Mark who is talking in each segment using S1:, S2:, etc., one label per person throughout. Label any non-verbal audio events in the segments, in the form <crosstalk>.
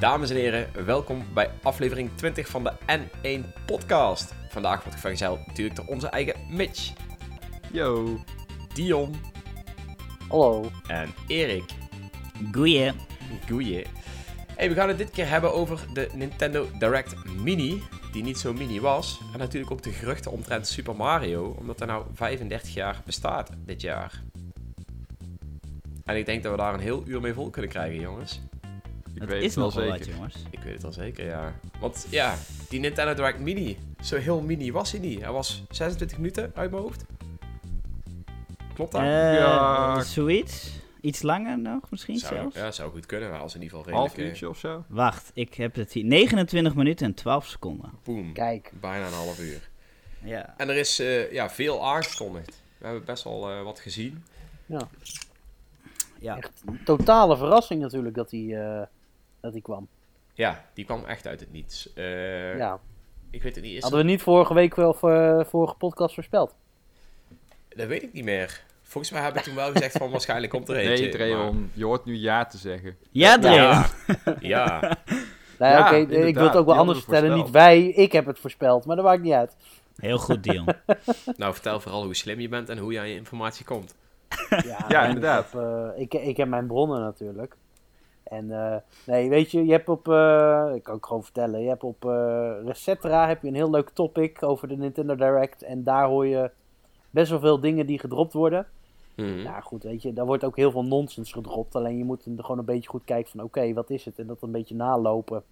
S1: Dames en heren, welkom bij aflevering 20 van de N1 Podcast. Vandaag wordt vergezeld natuurlijk door onze eigen Mitch,
S2: Yo.
S1: Dion
S3: Hallo.
S1: en Erik.
S4: Goeie.
S1: Goeie. Hey, we gaan het dit keer hebben over de Nintendo Direct Mini, die niet zo mini was. En natuurlijk ook de geruchten omtrent Super Mario, omdat hij nou 35 jaar bestaat dit jaar. En ik denk dat we daar een heel uur mee vol kunnen krijgen, jongens.
S2: Ik
S4: Het
S2: weet
S4: is
S2: het wel
S4: nog wel
S2: zeker.
S4: wat, jongens.
S1: Ik weet het al zeker, ja. Want ja, die Nintendo Direct Mini, zo heel mini was hij niet. Hij was 26 minuten uit mijn hoofd. Klopt dat?
S4: Eh,
S2: Ja.
S4: Zoiets. Iets langer nog, misschien
S1: zou,
S4: zelfs.
S1: ja, zou goed kunnen, maar als in ieder geval
S2: Half
S1: redelijk...
S2: uurtje of zo.
S4: Wacht, ik heb het hier. 29 minuten en 12 seconden.
S1: eh, boom,
S3: Kijk.
S1: bijna een half uur.
S4: Ja.
S1: En er is eh, ja, veel aangekondigd. We hebben best wel eh, wat gezien.
S3: Ja.
S4: ja.
S3: Echt een totale verrassing natuurlijk dat hij, eh, dat hij kwam.
S1: Ja, die kwam echt uit het niets. Eh,
S3: ja.
S1: Ik weet het niet, is
S3: Hadden we niet vorige week wel eh, vorige podcast voorspeld?
S1: dat weet ik niet meer. Volgens mij hebben we toen wel gezegd van waarschijnlijk komt er eentje.
S2: Nee, Dreon, je hoort nu ja te zeggen.
S4: Ja, Dreon.
S1: Ja, ja. <laughs>
S3: Nee,
S2: Ja,
S3: oké, ik wil het ook wel anders vertellen. Niet wij, ik heb het voorspeld, maar dat maakt niet uit.
S4: Heel goed, Dion. <laughs>
S1: nou, vertel vooral hoe slim je bent en hoe je aan je informatie komt.
S3: Ja, <laughs>
S2: inderdaad.
S3: Ik heb, eh, ik, ik heb mijn bronnen natuurlijk. En eh, nee, weet je, je hebt op, eh, ik kan ook gewoon vertellen, je hebt op eh Resetera heb je een heel leuk topic over de Nintendo Direct. En daar hoor je best wel veel dingen die gedropt worden.
S1: Mhm.
S3: Ja, goed, weet je, daar wordt ook heel veel nonsens gedropt. Alleen je moet er gewoon een beetje goed kijken van, oké, wat is het? En dat een beetje nalopen.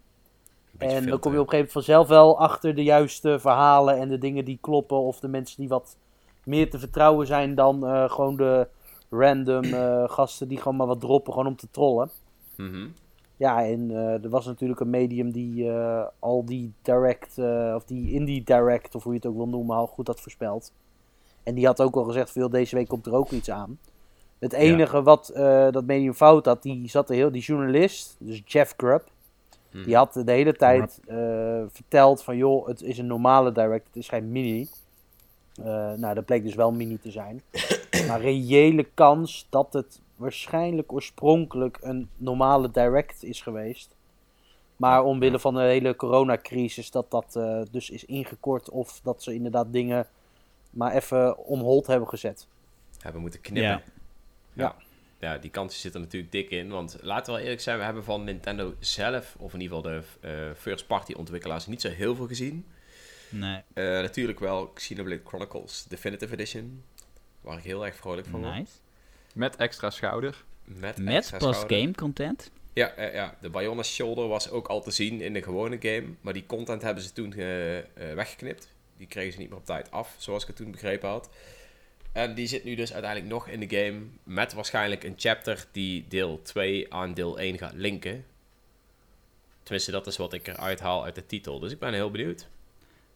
S1: Beetje
S3: en dan kom je op een gegeven moment vanzelf wel achter de juiste verhalen en de dingen die kloppen. Of de mensen die wat meer te vertrouwen zijn dan eh, gewoon de random eh, <clears throat> gasten die gewoon maar wat droppen, gewoon om te trollen.
S1: Mhm.
S3: Ja, en eh, er was natuurlijk een medium die al die direct, of die indie direct, of hoe je het ook wil noemen, al goed had voorspeld. En die had ook al gezegd, veel deze week komt er ook iets aan. Het enige wat eh, dat medium fout had, die zat er heel, die journalist, dus Jeff Grubb,
S1: Mhm.
S3: die had de hele tijd eh, verteld van, joh, het is een normale direct, het is geen mini. Eh, nou, dat bleek dus wel mini te zijn. <coughs> maar reële kans dat het waarschijnlijk oorspronkelijk een normale direct is geweest. Maar omwille van de hele coronacrisis dat dat dus is ingekort of dat ze inderdaad dingen maar even om hold hebben gezet.
S1: Hebben moeten knippen.
S4: Ja.
S1: Ja. Ja, die kansen zitten er natuurlijk dik in. Want laten we wel eerlijk zijn, we hebben van Nintendo zelf, of in ieder geval de eh, first-party ontwikkelaars, niet zo heel veel gezien.
S4: Nee.
S1: Eh, natuurlijk wel Xenoblade Chronicles Definitive Edition, waar ik heel erg vrolijk van word.
S4: Nice.
S2: Met extra schouder.
S1: Met,
S4: Met
S1: extra
S4: pas
S1: schouder.
S4: game content.
S1: Ja, eh, ja, de Bayonetta Shoulder was ook al te zien in de gewone game. Maar die content hebben ze toen weggeknipt. Die kregen ze niet meer op tijd af, zoals ik het toen begrepen had. En die zit nu dus uiteindelijk nog in de game. Met waarschijnlijk een chapter die deel 2 aan deel 1 gaat linken. Tenminste, dat is wat ik eruit haal uit de titel. Dus ik ben heel benieuwd.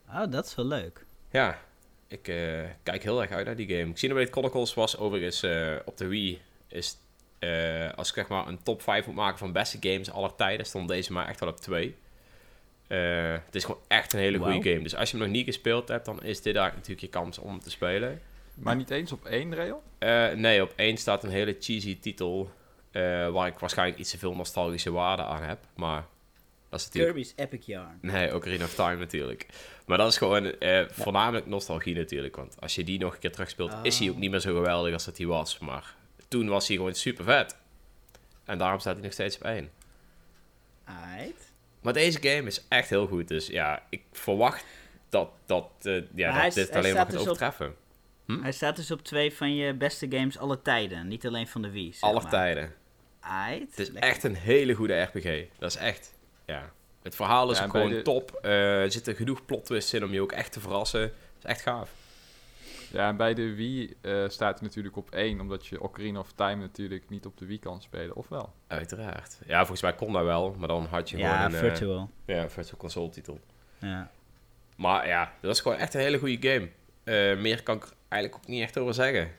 S4: Oh, dat is wel leuk.
S1: Ja, ik eh, kijk heel erg uit naar die game. Xenoblade Chronicles was overigens eh, op de Wii. Is, eh, als ik zeg maar een top 5 moet maken van beste games aller tijden, stond deze maar echt wel op 2. Eh, het is gewoon echt een hele goede game. Dus als je hem nog niet gespeeld hebt, dan is dit eigenlijk natuurlijk je kans om hem te spelen.
S2: Maar niet eens op één rail.
S1: Eh, nee, op één staat een hele cheesy titel. eh, waar ik waarschijnlijk iets te veel nostalgische waarde aan heb. Maar dat is natuurlijk
S4: Kirby's Epic Yarn.
S1: Nee, Ocarina of Time natuurlijk. Maar dat is gewoon eh, voornamelijk nostalgie natuurlijk. Want als je die nog een keer terugspeelt, is hij ook niet meer zo geweldig als dat hij was. Maar toen was hij gewoon super vet. En daarom staat hij nog steeds op één.
S4: Aight.
S1: Maar deze game is echt heel goed. Dus ja, ik verwacht dat, dat, eh, ja,
S4: Maar
S1: dat
S4: hij-
S1: dit
S4: hij
S1: alleen maar gaat
S4: dus op-
S1: overtreffen.
S4: Hij staat dus op twee van je beste games alle tijden. Niet alleen van de Wii. zeg
S1: Alle
S4: maar.
S1: tijden.
S4: Aight.
S1: Het is
S4: Lekker.
S1: echt een hele goede RPG. Dat is echt, ja. Het verhaal is
S2: Ja,
S1: gewoon
S2: de-
S1: top. Eh, er zitten genoeg plot twists in om je ook echt te verrassen. Het is echt gaaf.
S2: Ja, en bij de Wii eh, staat hij natuurlijk op één. Omdat je Ocarina of Time natuurlijk niet op de Wii kan spelen. Of wel?
S1: Uiteraard. Ja, volgens mij kon dat wel. Maar dan had je
S4: Ja,
S1: gewoon een... eh,
S4: virtual.
S1: Ja, virtual console titel.
S4: Ja.
S1: Maar ja, dat is gewoon echt een hele goede game. Eh, meer kan ik er eigenlijk ook niet echt over zeggen.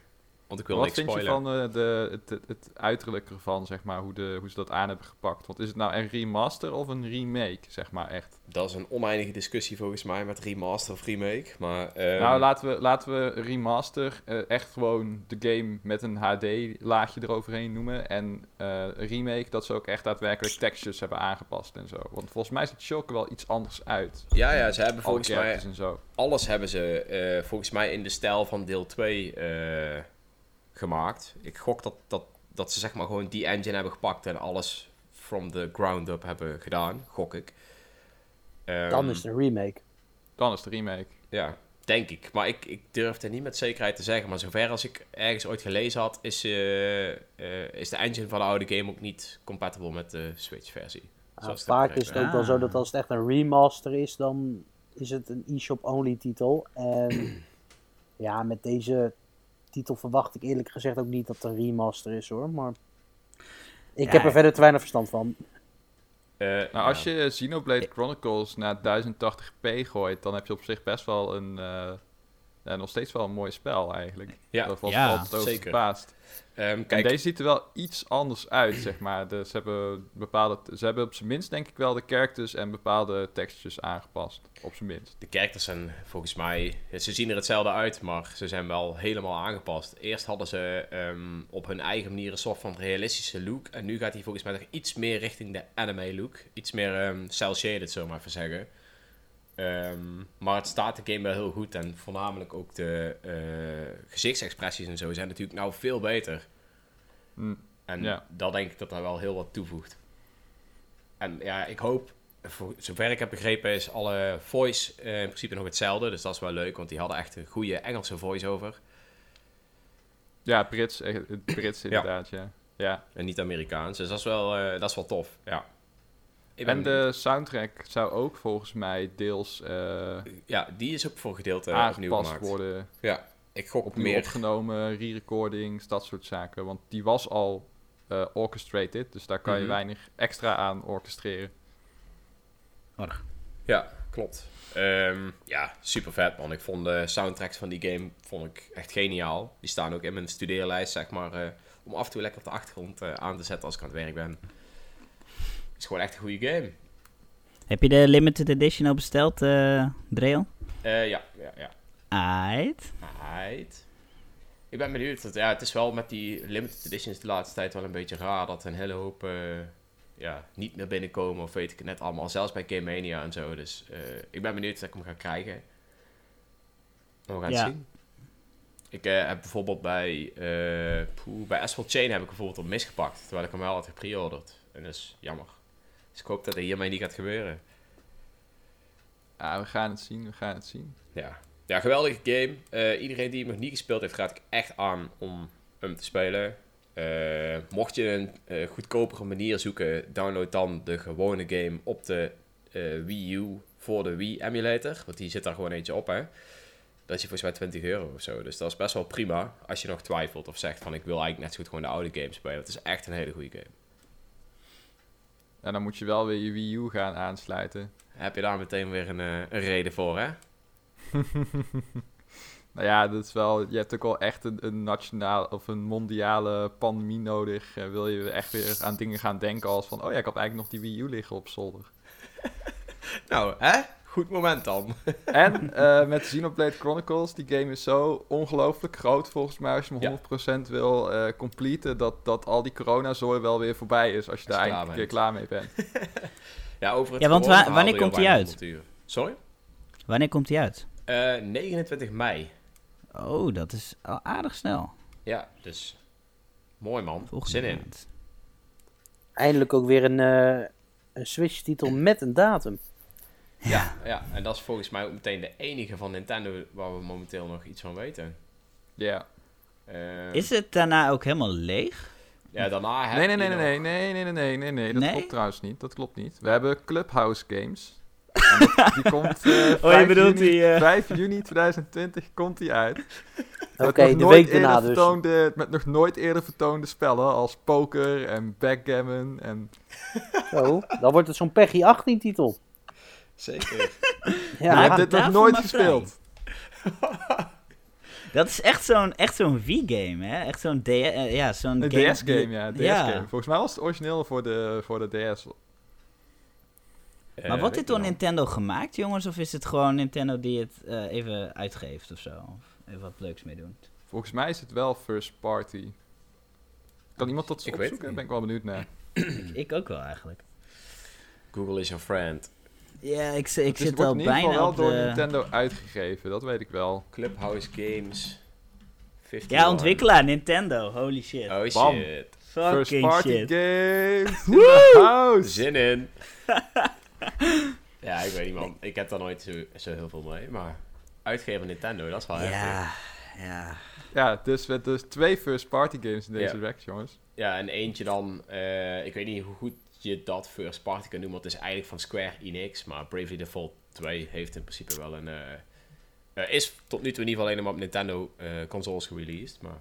S1: Want ik wil
S2: Wat
S1: niks
S2: vind je
S1: spoilen.
S2: van eh, de, het, het, het uiterlijk ervan, zeg maar, hoe, de, hoe ze dat aan hebben gepakt? Want is het nou een remaster of een remake, zeg maar, echt?
S1: Dat is een oneindige discussie volgens mij met remaster of remake. Maar ehm,
S2: nou, laten we, laten we remaster eh, echt gewoon de game met een HD-laagje eroverheen noemen. En eh, remake, dat ze ook echt daadwerkelijk textures hebben aangepast en zo. Want volgens mij ziet Shulk er wel iets anders uit.
S1: ja, ja, ze hebben volgens mij
S2: en zo.
S1: alles hebben ze eh, volgens mij in de stijl van deel 2 eh, gemaakt. Ik gok dat, dat, dat ze zeg maar gewoon die engine hebben gepakt en alles from the ground up hebben gedaan, gok ik. Ehm,
S3: Dan is het een remake.
S2: Dan is de remake.
S1: Ja, denk ik. Maar ik, ik durf het niet met zekerheid te zeggen. Maar zover als ik ergens ooit gelezen had, is, eh, eh, is de engine van de oude game ook niet compatible met de Switch-versie. Zoals ik
S3: vaak is het ook wel zo
S4: Ah.
S3: dat als het echt een remaster is, dan is het een e-shop-only titel. En <clears throat> ja, met deze titel verwacht ik eerlijk gezegd ook niet dat het een remaster is hoor. Maar ik
S4: Ja.
S3: heb er verder te weinig verstand van.
S1: Eh,
S2: Nou, als je Xenoblade Chronicles naar 1080p gooit, dan heb je op zich best wel een... eh, ja, nog steeds wel een mooi spel eigenlijk.
S1: Ja,
S2: dat was
S4: Ja,
S2: altijd over
S1: zeker.
S2: verbaasd.
S1: Ehm,
S2: En
S1: kijk,
S2: deze ziet er wel iets anders uit, zeg maar. De, ze, hebben bepaalde, ze hebben op zijn minst denk ik wel de characters en bepaalde textures aangepast. Op zijn minst.
S1: de characters zijn volgens mij... Ze zien er hetzelfde uit, maar ze zijn wel helemaal aangepast. Eerst hadden ze ehm, op hun eigen manier een soort van realistische look. En nu gaat hij volgens mij nog iets meer richting de anime look. Iets meer ehm cel-shaded, zullen we maar even zeggen. Ehm, maar het staat de game wel heel goed. En voornamelijk ook de eh, gezichtsexpressies en zo zijn natuurlijk nou veel beter.
S2: Hm.
S1: En
S2: Ja.
S1: dat denk ik dat daar wel heel wat toevoegt. En ja, ik hoop, voor zover ik heb begrepen, is alle voice eh, in principe nog hetzelfde. Dus dat is wel leuk, want die hadden echt een goede Engelse voice-over.
S2: Ja, Brits, Brits inderdaad, ja. ja.
S1: En niet Amerikaans. Dus dat is wel, eh, dat is wel tof. Ja. Ik
S2: En de soundtrack zou ook volgens mij deels eh.
S1: Ja, die is ook voor gedeelte opnieuw
S2: aangepast
S1: gemaakt.
S2: worden.
S1: Ja, ik gok
S2: Opnieuw
S1: meer.
S2: opgenomen, re-recordings, dat soort zaken. Want die was al eh, orchestrated, dus daar kan je
S1: Mhm.
S2: weinig extra aan orchestreren.
S1: Ja, klopt. Ehm, ja, super vet man. Ik vond de soundtracks van die game vond ik echt geniaal. Die staan ook in mijn studeerlijst, zeg maar, eh, om af en toe lekker op de achtergrond eh, aan te zetten als ik aan het werk ben. Het is gewoon echt een goede game.
S4: Heb je de limited edition al besteld, eh Dreon?
S1: Eh, ja, ja, ja.
S4: Aight.
S1: Ik ben benieuwd. Dat, ja, het is wel met die limited editions de laatste tijd wel een beetje raar dat een hele hoop eh, ja, niet meer binnenkomen of weet ik het net allemaal. Zelfs bij Game Mania en zo. Dus ik ben benieuwd dat ik hem ga krijgen. We gaan
S4: Ja.
S1: zien. Ik heb bijvoorbeeld bij, eh poeh, bij Asphalt Chain heb ik bijvoorbeeld op misgepakt. Terwijl ik hem wel had gepreorderd. En dat is jammer. Dus ik hoop dat het hiermee niet gaat gebeuren.
S2: Ja, we gaan het zien, we gaan het zien.
S1: Ja, ja geweldige game. Eh, iedereen die hem nog niet gespeeld heeft, raad ik echt aan om hem te spelen. Eh, mocht je een eh, goedkopere manier zoeken, download dan de gewone game op de Wii U voor de Wii emulator. Want die zit daar gewoon eentje op, hè. Dat is je volgens mij 20 euro of zo. Dus dat is best wel prima als je nog twijfelt of zegt van ik wil eigenlijk net zo goed gewoon de oude game spelen. Het is echt een hele goede game.
S2: En dan moet je wel weer je Wii U gaan aansluiten.
S1: Heb je daar meteen weer een, eh, een reden voor, hè? <laughs>
S2: Nou ja, dat is wel, je hebt ook wel echt een, een nationaal of een mondiale pandemie nodig. Eh, wil je echt weer aan dingen gaan denken als van, oh ja, ik had eigenlijk nog die Wii U liggen op zolder. <laughs>
S1: Nou, hè? Goed moment dan. <laughs>
S2: En eh, met Xenoblade Chronicles, die game is zo ongelooflijk groot volgens mij als je hem
S1: Ja.
S2: 100% wil eh completen, dat, dat al die coronazooi wel weer voorbij is als je
S1: Als
S2: daar eindelijk een keer klaar mee bent. <laughs>
S1: Ja, over het
S4: Ja, want wa- wanneer komt die uit?
S1: Sorry?
S4: Wanneer komt die uit?
S1: Eh, 29 mei.
S4: Oh, dat is al aardig snel.
S1: Ja, dus mooi man.
S4: Volgende
S1: Zin in.
S3: Eindelijk ook weer een, eh, een Switch-titel met een datum.
S1: Ja, ja, en dat is volgens mij ook meteen de enige van Nintendo waar we momenteel nog iets van weten.
S2: Ja.
S1: Eh,
S4: Is het daarna ook helemaal leeg?
S1: Ja, daarna heb
S2: Nee, nee,
S1: je
S2: nee, nee, nee, nee, nee, nee, nee, nee, dat
S4: Nee?
S2: klopt trouwens niet. Dat klopt niet. We hebben Clubhouse Games. Dat- <laughs> die komt eh 5,
S4: Oh, je bedoelt
S2: juni,
S4: die, eh,
S2: 5 juni 2020 komt die uit.
S3: Oké,
S2: Met nog
S3: de
S2: nooit
S3: week daarna
S2: eerder
S3: dus.
S2: vertoonde- met nog nooit eerder vertoonde spellen als poker en backgammon en...
S3: Zo, dan wordt het zo'n Peggy 18 titel.
S1: Zeker. <laughs>
S2: Je
S3: Ja,
S2: hebt dit nog nooit
S4: maar
S2: gespeeld.
S4: Dat is echt zo'n echt zo'n Wii-game, hè? Echt zo'n eh, ja, zo'n
S2: Een
S4: game
S2: DS-game, ja.
S4: Ja.
S2: DS-game. Volgens mij was het origineel voor de, voor de DS.
S1: Eh,
S4: Maar wordt dit door
S1: ik
S4: Nintendo gemaakt, jongens? Of is het gewoon Nintendo die het eh, even uitgeeft of zo? Of even wat leuks mee doen?
S2: Volgens mij is het wel first party. Kan iemand dat
S1: Ik
S2: opzoeken?
S1: niet.
S2: ben ik wel benieuwd naar.
S4: ik, ik ook wel eigenlijk.
S1: Google is your friend.
S4: Ja, ik, ik
S2: Het
S4: zit
S2: wordt
S4: al
S2: in ieder geval
S4: bijna
S2: wel door
S4: de...
S2: Nintendo uitgegeven, dat weet ik wel.
S1: Clubhouse Games. 51.
S4: Ja, ontwikkelaar Nintendo. Holy shit.
S1: Oh
S2: Bam.
S1: shit.
S2: First party
S4: shit.
S2: games <laughs> in the house!
S1: Zin in. <laughs> ja, ik weet niet man. Ik heb daar nooit zo, zo heel veel mee. Maar uitgever Nintendo, dat is wel heftig.
S4: Ja, ja.
S2: Ja, dus met dus twee first party games in deze
S1: Ja.
S2: rack, jongens.
S1: Ja, en eentje dan, eh, ik weet niet hoe goed je dat first party kan noemen, want het is eigenlijk van Square Enix, maar Bravely Default 2 heeft in principe wel een, eh, eh, is tot nu toe in ieder geval alleen maar op Nintendo eh, consoles gereleased, maar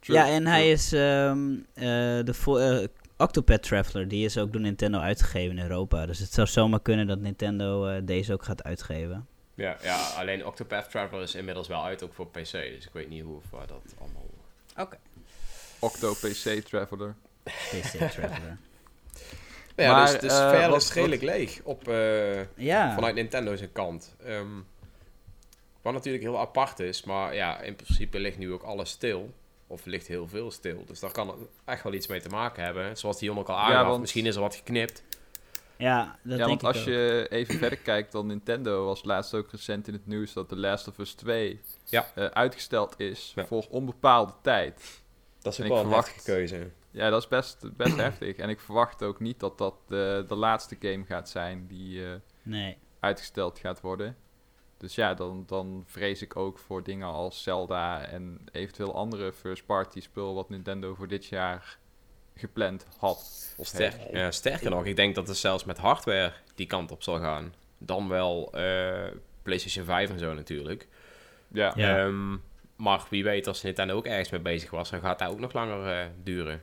S2: True,
S4: ja, en
S2: true.
S4: hij is ehm, eh, de vo- Octopath Traveler. Die is ook door Nintendo uitgegeven in Europa. Dus het zou zomaar kunnen dat Nintendo eh, deze ook gaat uitgeven.
S1: ja, ja, alleen Octopath Traveler is inmiddels wel uit ook voor PC, dus ik weet niet hoe of waar dat allemaal... <laughs>
S2: Octo PC Traveler.
S4: PC Traveler.
S1: Ja,
S2: Maar,
S1: dus, dus
S2: eh,
S1: verder
S2: wat-
S1: is het redelijk leeg op, eh,
S4: Ja.
S1: vanuit Nintendo zijn kant. Ehm, wat natuurlijk heel apart is, maar ja, in principe ligt nu ook alles stil. Of ligt heel veel stil. Dus daar kan het echt wel iets mee te maken hebben. Zoals Dion ook al aangaf,
S2: want-
S1: misschien is er wat geknipt.
S4: Ja, dat
S2: ja,
S4: denk
S2: want
S4: ik
S2: als
S4: ook.
S2: je even verder kijkt dan Nintendo, was laatst ook recent in het nieuws dat The Last of Us 2
S1: Ja.
S2: eh, uitgesteld is
S1: Ja.
S2: voor onbepaalde tijd.
S1: Dat is
S2: En
S1: ook
S2: ik
S1: wel een
S2: verwacht-
S1: keuze.
S2: Ja, dat is best, best <clears throat> heftig. En ik verwacht ook niet dat dat de, de laatste game gaat zijn die eh,
S4: Nee.
S2: uitgesteld gaat worden. Dus ja, dan, dan vrees ik ook voor dingen als Zelda en eventueel andere first-party spul wat Nintendo voor dit jaar gepland had. Of
S1: Ster-
S2: heeft.
S1: ja, sterker nog, ik denk dat het zelfs met hardware die kant op zal gaan. Dan wel eh, PlayStation 5 en zo natuurlijk.
S2: Ja.
S4: Ja.
S1: Ehm, maar wie weet, als Nintendo ook ergens mee bezig was, dan gaat dat ook nog langer eh, duren.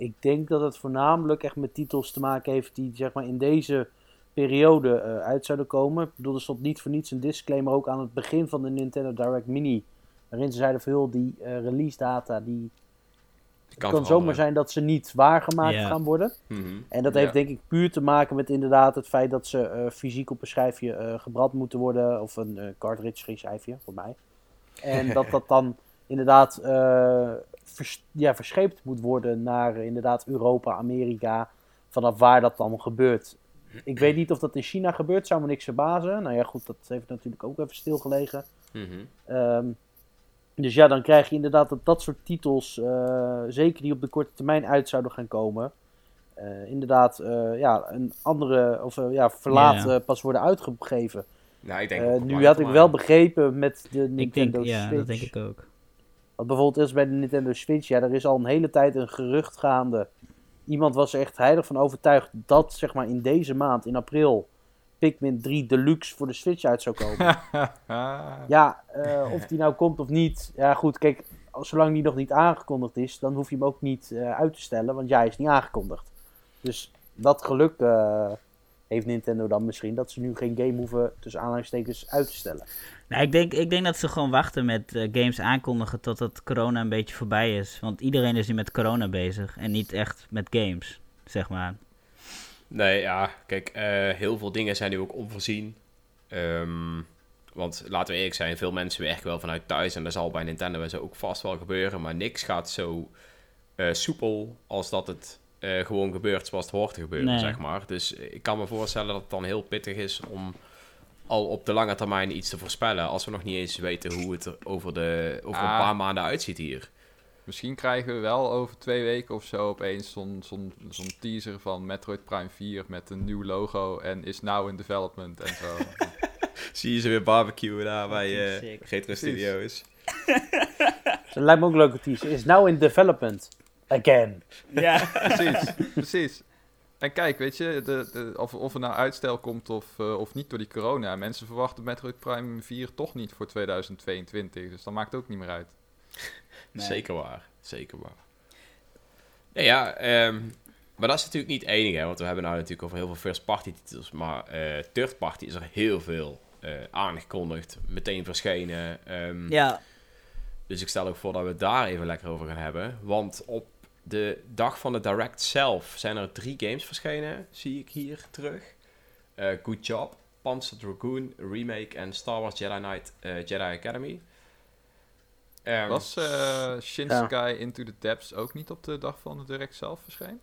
S3: Ik denk dat het voornamelijk echt met titels te maken heeft die zeg maar in deze periode eh, uit zouden komen. Ik bedoel, er stond niet voor niets een disclaimer ook aan het begin van de Nintendo Direct Mini. Waarin ze zeiden van joh, die eh, release data, die
S1: Het
S3: kan,
S1: kan
S3: zomaar zijn dat ze niet waargemaakt gaan worden.
S1: Mhm.
S3: En dat heeft denk ik puur te maken met inderdaad het feit dat ze eh, fysiek op een schijfje eh, gebrand moeten worden. Of een eh, cartridge schijfje, voor mij. En <laughs> dat dat dan inderdaad eh, vers- ja, verscheept moet worden naar eh, inderdaad Europa, Amerika. Vanaf waar dat dan gebeurt. Ik weet niet of dat in China gebeurt, zou me niks verbazen. Nou ja, goed, dat heeft natuurlijk ook even stilgelegen.
S1: Mhm.
S3: Ehm, dus ja, dan krijg je inderdaad dat dat soort titels, eh, zeker die op de korte termijn uit zouden gaan komen, eh, inderdaad eh, ja, een andere, of ja, verlaat
S4: Ja.
S3: pas worden uitgegeven.
S1: Nou, ik denk
S3: nu had ik wel begrepen met de
S4: Ik
S3: Nintendo
S4: denk, ja,
S3: Switch.
S4: dat denk ik ook.
S3: Bijvoorbeeld is bij de Nintendo Switch, ja, er is al een hele tijd een gerucht gaande. Iemand was er echt heilig van overtuigd dat, zeg maar, in deze maand, in april, Pikmin 3 Deluxe voor de Switch uit zou komen. <laughs> Ja, eh, of die nou komt of niet. Ja, goed, kijk, zolang die nog niet aangekondigd is, dan hoef je hem ook niet eh, uit te stellen, want ja, hij is niet aangekondigd. Dus dat geluk eh, heeft Nintendo dan misschien, dat ze nu geen game hoeven, tussen aanhalingstekens, uit te stellen.
S4: Nou, ik denk, ik denk dat ze gewoon wachten met eh, games aankondigen totdat corona een beetje voorbij is. Want iedereen is nu met corona bezig en niet echt met games, zeg maar.
S1: Nee, ja, kijk, eh, heel veel dingen zijn nu ook onvoorzien. Ehm, want laten we eerlijk zijn, veel mensen werken wel vanuit thuis en dat zal bij Nintendo en zo ook vast wel gebeuren. Maar niks gaat zo eh, soepel als dat het eh, gewoon gebeurt zoals het hoort te gebeuren,
S4: Nee.
S1: zeg maar. Dus ik kan me voorstellen dat het dan heel pittig is om al op de lange termijn iets te voorspellen. Als we nog niet eens weten hoe het er over, de, over een
S2: Ah.
S1: paar maanden uitziet hier.
S2: Misschien krijgen we wel over twee weken of zo opeens zo'n zo'n zo'n teaser van Metroid Prime 4 met een nieuw logo en is now in development en zo. <laughs>
S1: Zie je ze weer barbecuen daar bij
S4: sick.
S1: Retro Studios. <laughs>
S3: Dat lijkt me ook een leuke teaser. Is now in development. Again.
S4: Ja. <laughs>
S2: precies, precies. En kijk, weet je, de, de, of, of er nou uitstel komt of, eh, of niet door die corona. Mensen verwachten Metroid Prime 4 toch niet voor 2022. Dus dat maakt ook niet meer uit.
S4: Nee.
S1: Zeker waar, zeker waar. Ja, ja ehm, maar dat is natuurlijk niet het enige, hè, want we hebben nou natuurlijk over heel veel first-party titels, maar eh third-party is er heel veel eh, aangekondigd, meteen verschenen. Ehm,
S4: ja,
S1: Dus ik stel ook voor dat we het daar even lekker over gaan hebben. Want op de dag van de Direct zelf zijn er drie games verschenen, zie ik hier terug. Eh, Good Job, Panzer Dragoon Remake en Star Wars Jedi Knight eh, Jedi Academy. Ehm,
S2: Was eh Shinsekai Into the Depths ook niet op de dag van de direct zelf verschenen?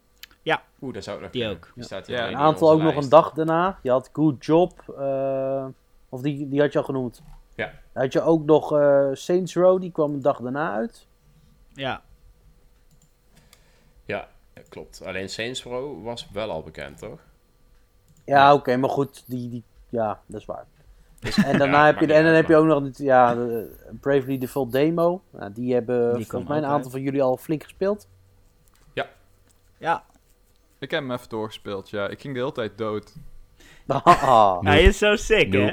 S1: Oeh, daar zou ik nog
S4: Die
S1: kunnen.
S4: ook.
S1: Die staat hier
S2: Ja,
S3: Een aantal ook nog een dag daarna. Je had Good Job. eh, of die, die had je al genoemd.
S1: Ja.
S3: Dan had je ook nog eh, Saints Row. Die kwam een dag daarna uit.
S4: Ja,
S1: Ja, klopt. Alleen Saints Row was wel al bekend, toch?
S3: Ja, oké. maar goed. Die, die, ja, dat is waar. En <laughs> daarna
S1: Ja,
S3: heb je, en dan heb je ook nog dit- ja, de Bravely Default demo. Nou, die hebben
S4: Die
S3: volgens mij een aantal
S4: uit.
S3: van jullie al flink gespeeld.
S4: ja.
S2: Ik heb hem even doorgespeeld, ja. Ik ging de hele tijd dood. <laughs>
S3: Ah.
S4: Hij is zo sick, hè?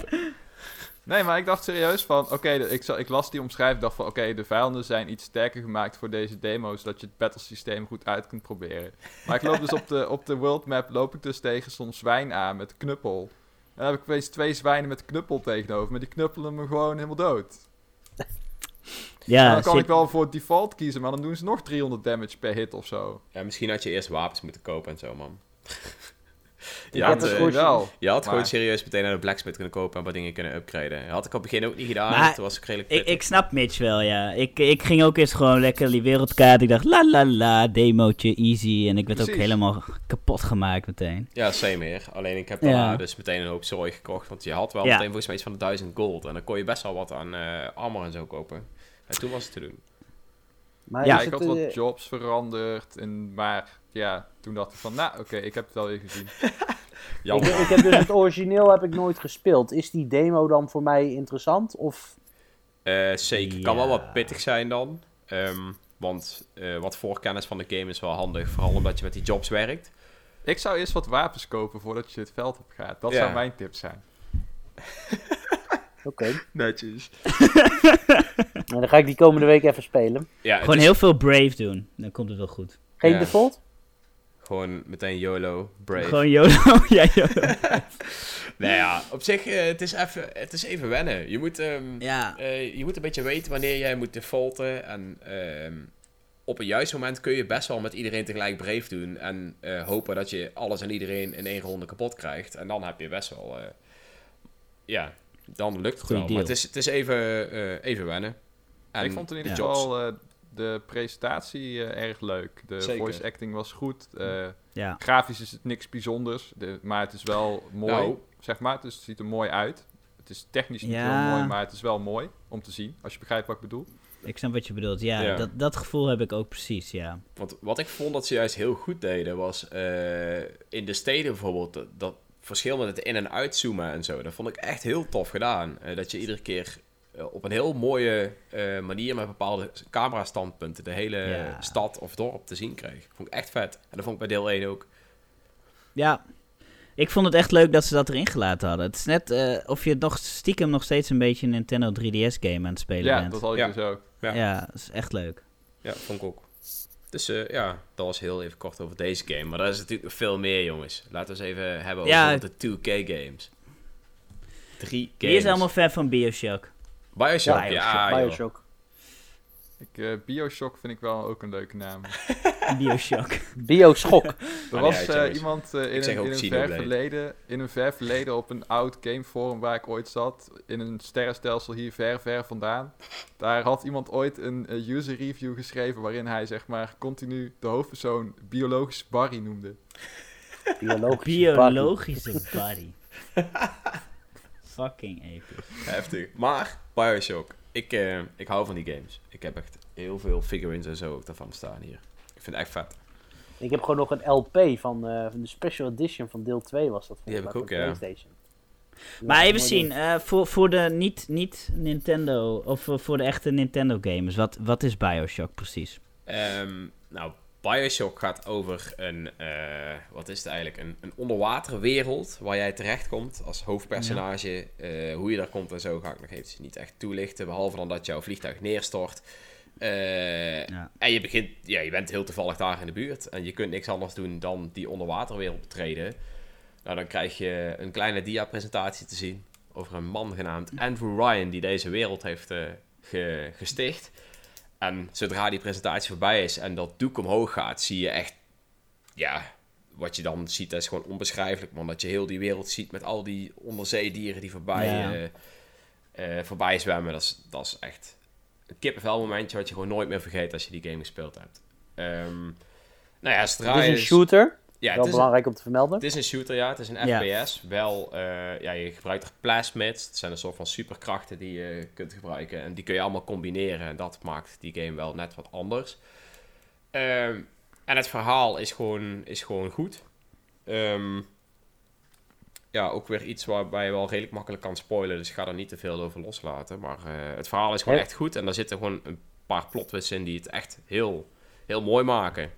S2: Nee, maar ik dacht serieus van, oké, de- ik, ik las die omschrijving, dacht van, oké, de vijanden zijn iets sterker gemaakt voor deze demo, zodat je het battlesysteem goed uit kunt proberen. Maar ik loop dus op de, op de world map, loop ik dus tegen zo'n zwijn aan met knuppel. En dan heb ik opeens twee zwijnen met knuppel tegenover, maar die knuppelen me gewoon helemaal dood.
S4: Ja,
S2: dan kan
S4: zit-
S2: ik wel voor default kiezen, maar dan doen ze nog 300 damage per hit of zo.
S1: Ja, misschien had je eerst wapens moeten kopen en zo, man. <laughs> Je had,
S3: het goed-
S2: wel.
S1: je had gewoon serieus meteen naar de blacksmith kunnen kopen en wat dingen kunnen upgraden. had ik op het begin ook niet gedaan,
S4: Maar
S1: toen was ik redelijk
S4: ik, ik snap Mitch wel, ja. Ik, ik ging ook eens gewoon lekker die wereldkaart. Ik dacht, la la la, demootje, easy. En ik werd ook helemaal kapot gemaakt meteen.
S1: Ja, same meer. Alleen ik heb
S4: Ja.
S1: dus meteen een hoop zooi gekocht, want je had wel
S4: Ja.
S1: meteen volgens mij iets van de 1000 gold. En dan kon je best wel wat aan eh armor en zo kopen. En toen was het te doen.
S3: Maar
S4: Ja,
S2: ik had wat
S3: eh,
S2: jobs veranderd, en, maar ja, toen dacht ik van, nou oké, ik heb het alweer gezien. <laughs>
S3: ik, heb dus het origineel heb ik nooit gespeeld. Is die demo dan voor mij interessant? Of
S1: Eh, zeker. Kan wel wat pittig zijn dan. Ehm, want eh, wat voorkennis van de game is wel handig. Vooral omdat je met die jobs werkt.
S2: Ik zou eerst wat wapens kopen voordat je het veld op gaat. Dat
S1: Ja.
S2: zou mijn tip zijn. <laughs>
S3: Oké.
S1: Netjes. <laughs>
S3: Nou, dan ga ik die komende week even spelen.
S1: Ja,
S4: Gewoon
S1: is
S4: heel veel Brave doen. Dan komt het wel goed.
S3: Geen
S1: Ja.
S3: default?
S1: Gewoon meteen YOLO, brave.
S4: Gewoon YOLO. <laughs> ja, YOLO. <laughs>
S1: Nou ja, op zich, eh, het, is even, het is even wennen. Je moet, ehm,
S4: Ja.
S1: eh, je moet een beetje weten wanneer jij moet defaulten. En ehm, op een juist moment kun je best wel met iedereen tegelijk brave doen. En eh, hopen dat je alles en iedereen in één ronde kapot krijgt. En dan heb je best wel... eh, ja, dan lukt het
S4: Goeie
S1: wel.
S4: deal.
S1: Maar het is, het is even, eh, even wennen. En
S2: ik vond in ieder
S1: de
S2: geval eh, de presentatie eh, erg leuk. De
S1: Zeker.
S2: voice acting was goed. eh,
S4: Ja.
S2: grafisch is het niks bijzonders, de, maar het is wel mooi,
S1: Nou.
S2: zeg maar. Dus het ziet er mooi uit. Het is technisch niet
S4: Ja.
S2: heel mooi, maar het is wel mooi om te zien. Als je begrijpt wat ik bedoel.
S4: Ik snap wat je bedoelt. Ja,
S1: Ja.
S4: Dat, dat gevoel heb ik ook precies, ja.
S1: Want wat ik vond dat ze juist heel goed deden, was eh, in de steden bijvoorbeeld, dat, dat verschil met het in- en uitzoomen en zo. Dat vond ik echt heel tof gedaan. Eh, dat je iedere keer op een heel mooie eh, manier met bepaalde camerastandpunten de hele
S4: Ja.
S1: stad of dorp te zien kreeg. Vond ik echt vet. En dat vond ik bij deel 1 ook.
S4: Ja. Ik vond het echt leuk dat ze dat erin gelaten hadden. Het is net eh, of je nog stiekem nog steeds een beetje een Nintendo 3DS game aan het spelen
S2: Ja,
S4: bent.
S2: dat had ik
S1: Ja.
S2: dus ook.
S1: Ja.
S4: Ja, dat is echt leuk.
S1: Ja, vond ik ook. Dus eh, ja, dat was heel even kort over deze game. Maar er is natuurlijk nog veel meer, jongens. Laten we eens even hebben over
S4: Ja.
S1: de 2K-games. Drie games.
S4: Wie is allemaal fan van Bioshock?
S1: Bioshock,
S3: Ja. Bioshock.
S2: Ik, eh, Bioshock vind ik wel ook een leuke naam. <laughs>
S4: Bioshock.
S3: Bioschok. <laughs>
S2: Er was eh, iemand eh, in, een, in, een ver verleden, in een ver verleden op een oud gameforum waar ik ooit zat, in een sterrenstelsel hier ver, ver vandaan. Daar had iemand ooit een user review geschreven waarin hij zeg maar continu de hoofdpersoon biologisch Barry noemde.
S3: Biologische
S4: Biologische body. <laughs> Fucking episch.
S1: Heftig. Maar, Bioshock. Ik, eh, ik hou van die games. Ik heb echt heel veel figurines en zo ook daarvan staan hier. Ik vind het echt vet.
S3: Ik heb gewoon nog een LP van, eh, van de special edition van deel 2 was dat
S1: Die heb ik ook, ja.
S3: PlayStation.
S4: Maar
S3: Ja,
S4: even zien, eh, voor, voor de niet, niet Nintendo, of voor de echte Nintendo gamers, wat, wat is Bioshock precies?
S1: Ehm, nou, Bioshock gaat over een, eh, wat is het eigenlijk, een, een onderwaterwereld waar jij terechtkomt als hoofdpersonage. Eh, hoe je daar komt en zo ga ik nog eventjes niet echt toelichten, behalve dan dat jouw vliegtuig neerstort. Eh,
S4: Ja.
S1: En je, begint, ja, je bent heel toevallig daar in de buurt en je kunt niks anders doen dan die onderwaterwereld betreden. Nou, dan krijg je een kleine dia-presentatie te zien over een man genaamd Andrew Ryan die deze wereld heeft ge- gesticht. En zodra die presentatie voorbij is en dat doek omhoog gaat, zie je echt, ja, wat je dan ziet, dat is gewoon onbeschrijfelijk, man. Dat je heel die wereld ziet met al die onderzeedieren die voorbij,
S4: Ja.
S1: eh, eh, voorbij zwemmen. Dat is, dat is echt een kippenvel momentje wat je gewoon nooit meer vergeet als je die game gespeeld hebt. Ehm, nou ja, zodra
S3: Het is een shooter.
S1: Ja,
S3: wel
S1: het is, een,
S3: belangrijk om te vermelden.
S1: het is een shooter, ja. Het is een
S4: Ja.
S1: FPS. Wel, eh, ja, je gebruikt er plasmids. Het zijn een soort van superkrachten die je kunt gebruiken. En die kun je allemaal combineren. En dat maakt die game wel net wat anders. Ehm, en het verhaal is gewoon, is gewoon goed. Ehm, ja, ook weer iets waarbij je wel redelijk makkelijk kan spoilen. Dus ik ga er niet te veel over loslaten. Maar eh, het verhaal is gewoon echt goed. En daar zitten gewoon een paar plotwists in die het echt heel, heel mooi maken.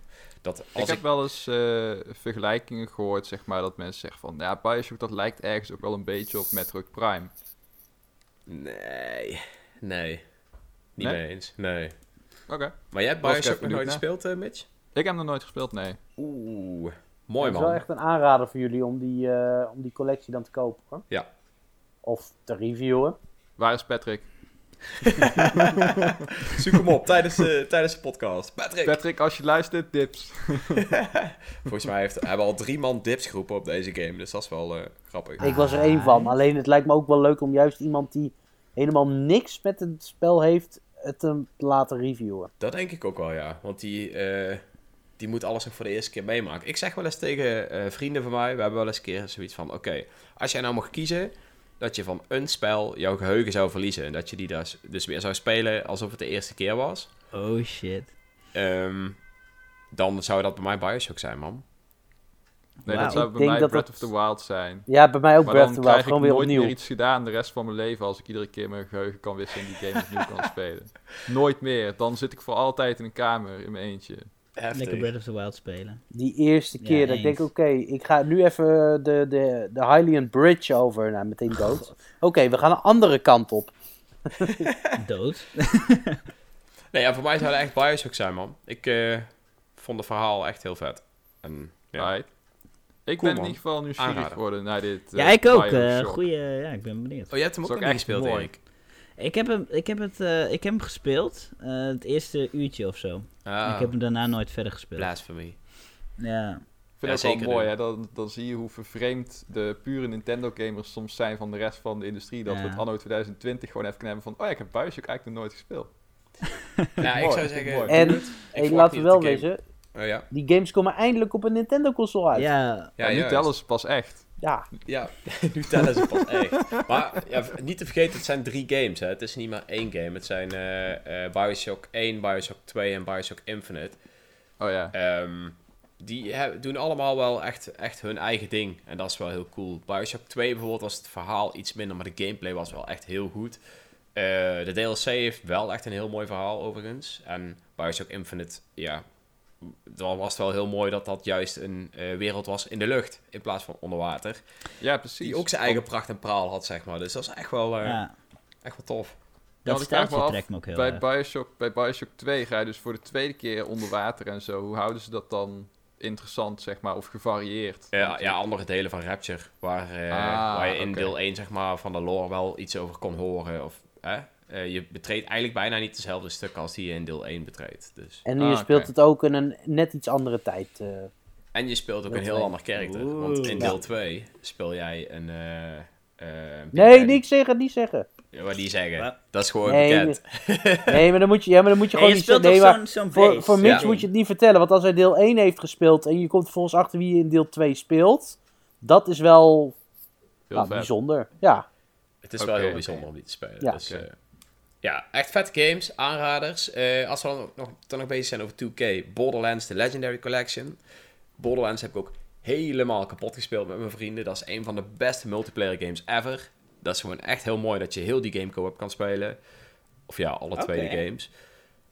S1: Dat als
S2: ik heb wel eens eh, vergelijkingen gehoord, zeg maar, dat mensen zeggen van... Ja, Bioshock, dat lijkt ergens ook wel een beetje op Metroid Prime.
S1: Nee, nee. Niet
S2: Nee?
S1: mee eens, nee.
S2: Oké.
S1: Maar jij hebt Bioshock nog nooit gespeeld, eh, Mitch?
S2: Ik heb hem nog nooit gespeeld, nee.
S1: Oeh, mooi
S3: Het is
S1: man.
S3: wel echt een aanrader voor jullie om die, eh, om die collectie dan te kopen. Hoor.
S1: Ja.
S3: Of te reviewen.
S2: Waar is Patrick? <laughs>
S1: Zoek hem op tijdens, de tijdens de podcast. Patrick!
S2: Patrick, als je luistert, dips. <laughs>
S1: Volgens mij heeft, hebben al drie man dips geroepen op deze game, dus dat is wel eh, grappig.
S3: Ik was er één van. Alleen het lijkt me ook wel leuk om juist iemand die helemaal niks met het spel heeft, het te laten reviewen.
S1: Dat denk ik ook wel, ja. Want die, eh, die moet alles nog voor de eerste keer meemaken. Ik zeg wel eens tegen eh, vrienden van mij, we hebben wel eens een keer zoiets van... Oké, als jij nou mag kiezen dat je van een spel jouw geheugen zou verliezen... en dat je die dus, dus weer zou spelen alsof het de eerste keer was...
S4: Oh shit.
S1: ehm, dan zou dat bij mij Bioshock zijn, man.
S2: Nee, dat zou
S3: Ik
S2: bij mij Breath of the Wild zijn.
S3: Ja, bij mij ook
S2: Maar
S3: Breath of the Wild.
S2: krijg ik
S3: Gewoon weer
S2: nooit
S3: opnieuw.
S2: meer iets gedaan de rest van mijn leven als ik iedere keer mijn geheugen kan wisselen en die game opnieuw kan <laughs> spelen. Nooit meer. Dan zit ik voor altijd in een kamer in mijn eentje.
S1: Heftig.
S4: Lekker Breath of the Wild spelen.
S3: Die eerste
S4: Ja,
S3: keer dat ik denk, oké, ik ga nu even de, de, de Hylian Bridge over. Nou, meteen <laughs> dood. Oké, we gaan een andere kant op. <laughs>
S4: Dood. <laughs>
S1: Nee, ja, voor mij zou het echt Bioshock zijn, man. Ik eh, vond het verhaal echt heel vet. En, ja.
S2: Right. Ik
S1: Cool,
S2: ben
S1: man.
S2: in ieder geval nieuwsgierig geworden naar dit
S4: ja,
S2: eh,
S4: ik ook. eh goeie, ja, ik ben benieuwd.
S1: Oh, je hebt hem ook niet
S2: ook echt
S1: gespeeld,
S2: mooi.
S1: Erik?
S4: Ik heb hem, ik heb het, eh, ik heb hem gespeeld. eh, het eerste uurtje of zo.
S1: Ah,
S4: Ik heb hem daarna nooit verder gespeeld.
S1: Blasphemy.
S4: Ja.
S2: Ik
S1: Ja,
S2: vind het ook
S1: zeker
S2: wel mooi, hè? Dan, dan zie je hoe vervreemd de pure Nintendo-gamers soms zijn van de rest van de industrie. Dat we
S4: Ja.
S2: het anno 2020 gewoon even kunnen hebben van... Oh ja, ik heb Bioshock eigenlijk nog nooit gespeeld. <laughs>
S1: Ja, ik zou zeggen...
S2: mooi.
S3: En-.
S1: Ik
S3: we
S1: niet
S3: wel
S1: dat
S3: wezen,
S1: Oh, ja.
S3: die games komen eindelijk op een Nintendo-console uit. Ja.
S4: Ja,
S1: Ja,
S2: Ja, nu tellen ze pas echt.
S3: Ja.
S1: Ja, <laughs> nu tellen ze pas echt. Maar ja, niet te vergeten, het zijn drie games. Hè. Het is niet maar één game. Het zijn eh, eh, Bioshock 1, Bioshock 2 en Bioshock Infinite.
S2: Oh ja.
S1: Ehm, die doen allemaal wel echt, echt hun eigen ding. En dat is wel heel cool. Bioshock 2 bijvoorbeeld was het verhaal iets minder, maar de gameplay was wel echt heel goed. Eh, de DLC heeft wel echt een heel mooi verhaal overigens. En Bioshock Infinite, ja, dan was het wel heel mooi dat dat juist een eh, wereld was in de lucht in plaats van onder water.
S2: Ja, precies.
S1: Die ook zijn eigen pracht en praal had, zeg maar. Dus dat is echt wel, eh,
S4: ja.
S1: echt wel tof.
S2: Ja,
S4: Dat steltje
S2: af,
S4: trekt me ook heel
S2: bij
S4: erg.
S2: Bioshock, bij Bioshock 2 ga je dus voor de tweede keer onder water en zo. Hoe houden ze dat dan interessant, zeg maar, of gevarieerd?
S1: Ja, ja, andere delen van Rapture, waar, eh,
S2: Ah,
S1: waar je in deel 1 zeg maar, van de lore wel iets over kon horen. Of, hè? Eh, je betreedt eigenlijk bijna niet dezelfde stukken als die je in deel 1 betreedt. Dus.
S3: En
S2: Ah,
S3: je speelt
S2: oké.
S3: het ook in een net iets andere tijd. eh.
S1: En je speelt ook een heel ander karakter.
S4: Oeh.
S1: Want in
S3: Ja.
S1: deel 2 speel jij een... eh eh,
S3: Nee, niks zeggen, niet zeggen.
S1: Ja, Wat die zeggen.
S4: Wat?
S1: Dat is gewoon
S3: Nee,
S1: bekend.
S3: Nee, maar dan moet je, ja, maar dan moet je gewoon
S4: je
S3: niet
S4: speelt
S3: zeggen. Nee, maar
S4: zo'n zo'n
S3: voor, voor Mitch
S1: Ja.
S3: moet je het niet vertellen. Want als hij deel 1 heeft gespeeld en je komt vervolgens achter wie je in deel 2 speelt, dat is wel
S2: Heel
S3: nou, bijzonder. Ja,
S1: Het is wel heel bijzonder om die te spelen.
S3: Ja.
S1: Dus, eh, ja, echt vet games, aanraders. Eh, als we dan nog, dan nog bezig zijn over 2K, Borderlands, de Legendary Collection. Borderlands heb ik ook helemaal kapot gespeeld met mijn vrienden. Dat is een van de beste multiplayer games ever. Dat is gewoon echt heel mooi dat je heel die game co-op kan spelen. Of ja, alle twee
S4: Oké.
S1: de games.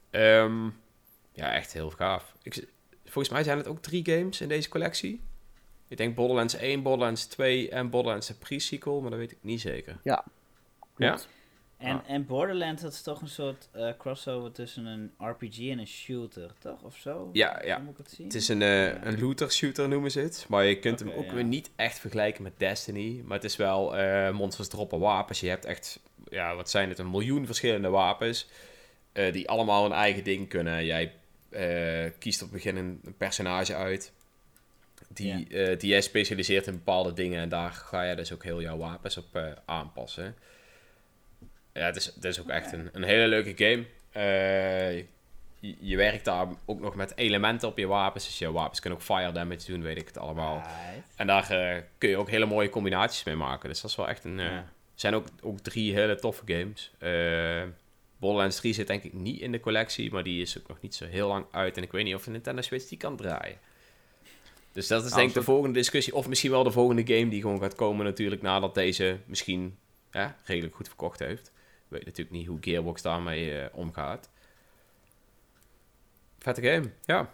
S1: Ehm, ja, echt heel gaaf. Ik, volgens mij zijn het ook drie games in deze collectie. Ik denk Borderlands 1, Borderlands 2 en Borderlands de pre-sequel, maar dat weet ik niet zeker. Ja?
S3: klopt.
S4: En, en Borderlands, dat is toch een soort eh, crossover tussen een RPG en een shooter, toch? Of zo?
S1: Ja, ja.
S4: Moet ik het zien?
S1: Het is een, eh, een looter shooter noemen ze het. Maar je kunt hem ook
S4: ja.
S1: weer niet echt vergelijken met Destiny. Maar het is wel eh monsters droppen wapens. Je hebt echt, ja, wat zijn het, een miljoen verschillende wapens. die allemaal een eigen ding kunnen. Jij kiest op het begin een, een personage uit. Die, eh, die jij specialiseert in bepaalde dingen. En daar ga je dus ook heel jouw wapens op aanpassen. Ja, het is, het is ook echt een, een hele leuke game. Eh, je, je werkt daar ook nog met elementen op je wapens. Dus je wapens kunnen ook fire damage doen, weet ik het allemaal.
S4: Right.
S1: En daar eh, kun je ook hele mooie combinaties mee maken. Dus dat is wel echt een... eh,
S4: Ja.
S1: zijn ook, ook drie hele toffe games. Eh Borderlands 3 zit denk ik niet in de collectie, maar die is ook nog niet zo heel lang uit. En ik weet niet of de Nintendo Switch die kan draaien. Dus dat is
S2: Nou,
S1: denk ik de volgende discussie. Of misschien wel de volgende game die gewoon gaat komen natuurlijk nadat deze misschien ja, redelijk goed verkocht heeft. Ik weet natuurlijk niet hoe Gearbox daarmee eh, omgaat. Vette game, ja.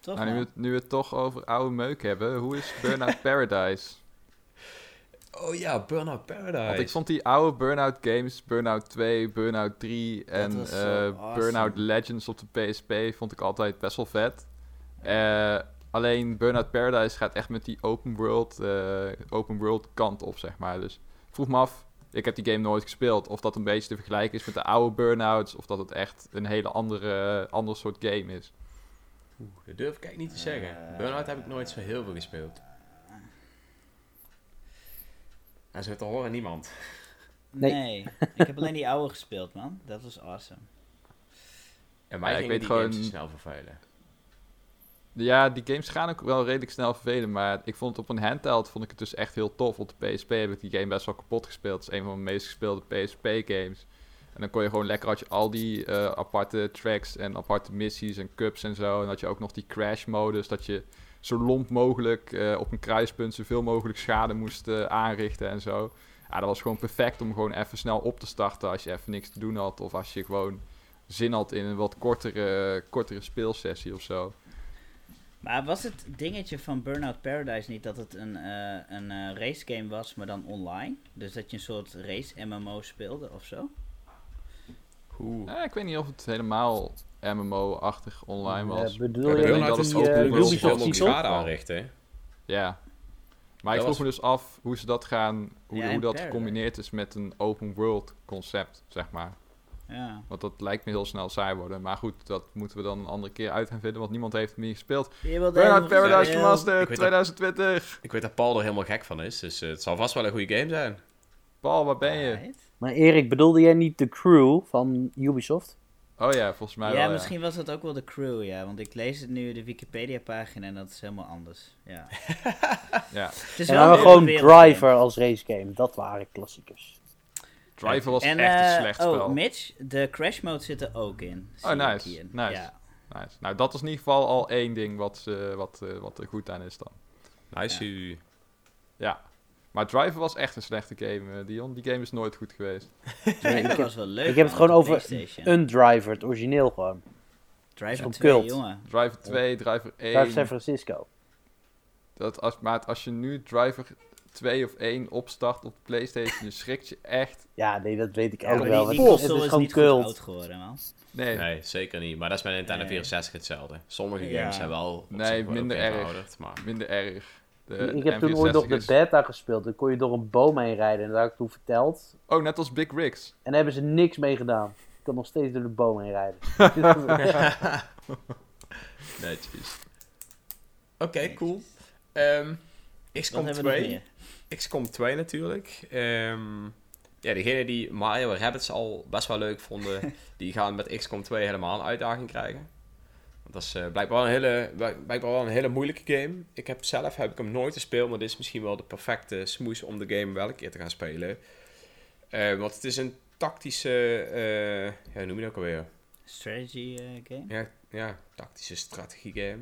S4: Toch,
S2: Nou, nu, we, het- nu we het toch over oude meuk hebben, hoe is Burnout <laughs> Paradise?
S1: Oh ja, Burnout Paradise.
S2: Want ik vond die oude Burnout games, Burnout 2, Burnout 3 en eh,
S4: awesome.
S2: Burnout Legends op de PSP vond ik altijd best wel vet. Eh, alleen Burnout Paradise gaat echt met die open world, eh, open world kant op, zeg maar. Dus ik vroeg me af, ik heb die game nooit gespeeld, of dat een beetje te vergelijken is met de oude Burnouts, of dat het echt een hele andere, ander soort game is.
S1: Oeh, dat durf ik eigenlijk niet te zeggen.
S4: Eh,
S1: Burnout heb ik nooit zo heel veel gespeeld. En zo te horen niemand.
S3: Nee.
S4: Nee. ik heb alleen die oude gespeeld, man. Dat was awesome.
S1: En mij
S2: Ja, ik weet
S1: die games
S2: gewoon-
S1: snel vervelen.
S2: Ja, die games gaan ook wel redelijk snel vervelen, maar ik vond het op een handheld vond ik het dus echt heel tof. Op de PSP heb ik die game best wel kapot gespeeld. Het is een van mijn meest gespeelde PSP-games. En dan kon je gewoon lekker, had je al die eh, aparte tracks en aparte missies en cups en zo. En had je ook nog die crash-modus, dat je zo lomp mogelijk eh, op een kruispunt zoveel mogelijk schade moest eh, aanrichten en zo. Ja, dat was gewoon perfect om gewoon even snel op te starten als je even niks te doen had. Of als je gewoon zin had in een wat kortere, kortere speelsessie of zo.
S4: Maar was het dingetje van Burnout Paradise niet dat het een, eh een eh, racegame was, maar dan online? Dus dat je een soort race MMO speelde of zo?
S1: Oeh.
S2: Ik weet niet of het helemaal MMO-achtig online was.
S3: Eh, bedoel
S2: Ik
S3: je
S2: dat het
S1: ook
S3: eh, Ubisoft
S1: schade aanrichten. hè?
S2: Ja. Maar ik vroeg
S1: was-
S2: me dus af hoe ze dat gaan, hoe,
S4: Ja,
S2: hoe dat
S4: Paradise.
S2: gecombineerd is met een open world concept, zeg maar.
S4: Ja.
S2: Want dat lijkt me heel snel saai worden. Maar goed, dat moeten we dan een andere keer uit gaan vinden, want niemand heeft niet gespeeld. Burnout Paradise Remastered
S1: weet
S2: 2020!
S1: Ik weet dat Paul er helemaal gek van is, dus eh, het zal vast wel een goede game zijn.
S2: Paul, waar ben je?
S4: Right.
S3: Maar Erik, bedoelde jij niet de crew van Ubisoft?
S2: Oh ja, volgens mij
S4: Ja,
S2: wel,
S4: misschien was dat ook wel de crew, ja. Want ik lees het nu, de Wikipedia-pagina, en dat is helemaal anders. Ja. <laughs>
S2: Ja.
S4: Het is
S3: En
S4: wel
S3: dan
S4: een
S3: gewoon. Driver als racegame. Dat waren klassiekers.
S2: Driver was
S4: En,
S2: echt een
S4: eh,
S2: slecht
S4: oh,
S2: spel.
S4: Mitch, de crash mode zit er ook in.
S2: Oh, nice, nice.
S4: Ja.
S2: Nice. Nou, dat is in ieder geval al één ding wat, eh, wat, eh, wat er goed aan is dan.
S1: Nice. u.
S2: Ja. Maar Driver was echt een slechte game, Dion. Die game is nooit goed geweest. <laughs>
S4: Driver was wel leuk.
S3: ik heb het gewoon over. Een Driver, het origineel gewoon.
S4: Driver
S3: zo'n
S4: 2,
S3: cult.
S4: jongen.
S2: Driver 2, Driver 1.
S3: Driver San Francisco.
S2: Dat als, maar als je nu Driver 2 of 1 opstart op de PlayStation, je schrikt je echt.
S3: Ja, nee, dat weet ik
S4: Ja,
S3: ook wel.
S4: die,
S3: Het,
S4: die
S3: het
S4: console
S3: is
S4: is
S3: gewoon
S4: niet oud geworden, man.
S2: Nee,
S1: Nee, zeker niet. Maar dat is bij Nintendo
S4: Nee.
S1: 64 hetzelfde. Sommige
S4: Ja.
S1: games zijn wel op
S2: Nee, minder erg.
S1: Maar...
S2: minder erg. De,
S3: ik
S2: de
S3: heb toen ooit nog de
S2: N64 is-
S3: beta gespeeld. Dan kon je door een boom heen rijden. En dat had ik toen verteld.
S2: Oh, net als Big Rigs.
S3: En daar hebben ze niks mee gedaan. Ik kan nog steeds door de boom heen rijden. <laughs> <laughs>
S1: Netjes. Oké, cool. Ehm
S4: Wat
S1: XCOM
S4: hebben we nog
S1: 2. XCOM 2 natuurlijk. Ehm ja, degenen die Mario Rabbids al best wel leuk vonden, <laughs> die gaan met XCOM 2 helemaal een uitdaging krijgen. Want dat is eh, blijkbaar, wel een hele, blijk- blijkbaar wel een hele moeilijke game. Ik heb zelf heb ik hem nooit gespeeld, maar dit is misschien wel de perfecte smoes om de game wel een keer te gaan spelen. Eh, want het is een tactische, eh, ja, hoe noem je dat ook alweer?
S4: Strategy game?
S1: Ja, ja, tactische strategie game.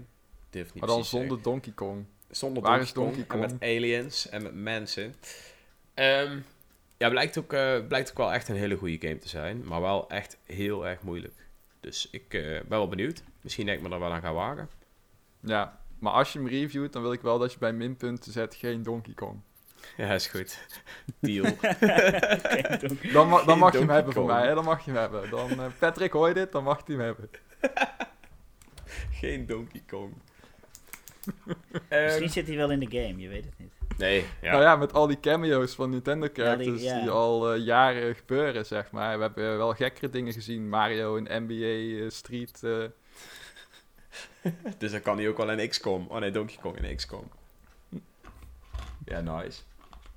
S2: Maar dan zonder Donkey Kong.
S1: Zonder
S2: Waar
S1: Donkey Kong,
S2: Donkey
S1: en met aliens en met mensen. Ehm, ja, blijkt ook, eh, blijkt ook wel echt een hele goede game te zijn. Maar wel echt heel erg moeilijk. Dus ik eh, ben wel benieuwd. Misschien denk ik me er wel aan gaan wagen.
S2: Ja, maar als je hem reviewt, dan wil ik wel dat je bij minpunten zet geen Donkey Kong.
S1: Ja, is goed. <laughs> Deal.
S2: Dan, ma- dan mag je hem hebben voor mij, hè? dan mag je hem hebben. Dan, eh, Patrick, hoor je dit? Dan mag je hem hebben. <laughs>
S1: Geen Donkey Kong. <laughs>
S4: Misschien
S1: Ehm,
S4: zit hij wel in de game, je weet het niet.
S1: Nee, ja.
S2: Nou ja, met al die cameo's van Nintendo characters
S4: Ja, die-
S2: al eh, jaren gebeuren, zeg maar. We hebben wel gekkere dingen gezien. Mario in NBA eh, Street. eh, <laughs>
S1: Dus dan kan hij ook wel in XCOM. Oh nee, Donkey Kong in XCOM. Ja, nice.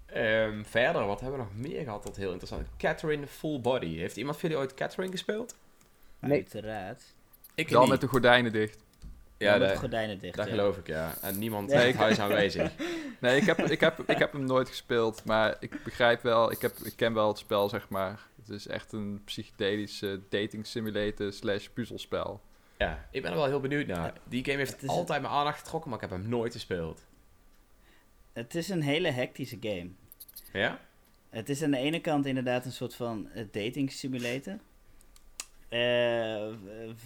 S1: Ehm, verder, wat hebben we nog meer gehad dat heel interessant is? Catherine Full Body. Heeft iemand van jullie ooit Catherine gespeeld?
S3: Nee.
S4: Uiteraard.
S1: Ik
S2: dan
S1: niet.
S2: met de gordijnen dicht.
S1: Ja,
S4: met de
S1: dat,
S4: gordijnen dicht.
S1: dat
S4: ja.
S1: geloof ik, ja. En niemand
S4: Nee,
S1: in
S2: ik-
S1: het huis aanwezig. <laughs>
S2: Nee, ik heb, ik, heb, ik heb hem nooit gespeeld, maar ik begrijp wel, ik, heb, ik ken wel het spel, zeg maar. Het is echt een psychedelische dating simulator slash puzzelspel.
S1: Ja, ik ben er wel heel benieuwd naar. Die game heeft altijd mijn aandacht getrokken, maar ik heb hem nooit gespeeld.
S4: Het is een hele hectische game.
S1: Ja?
S4: Het is aan de ene kant inderdaad een soort van eh, dating simulator. Eh,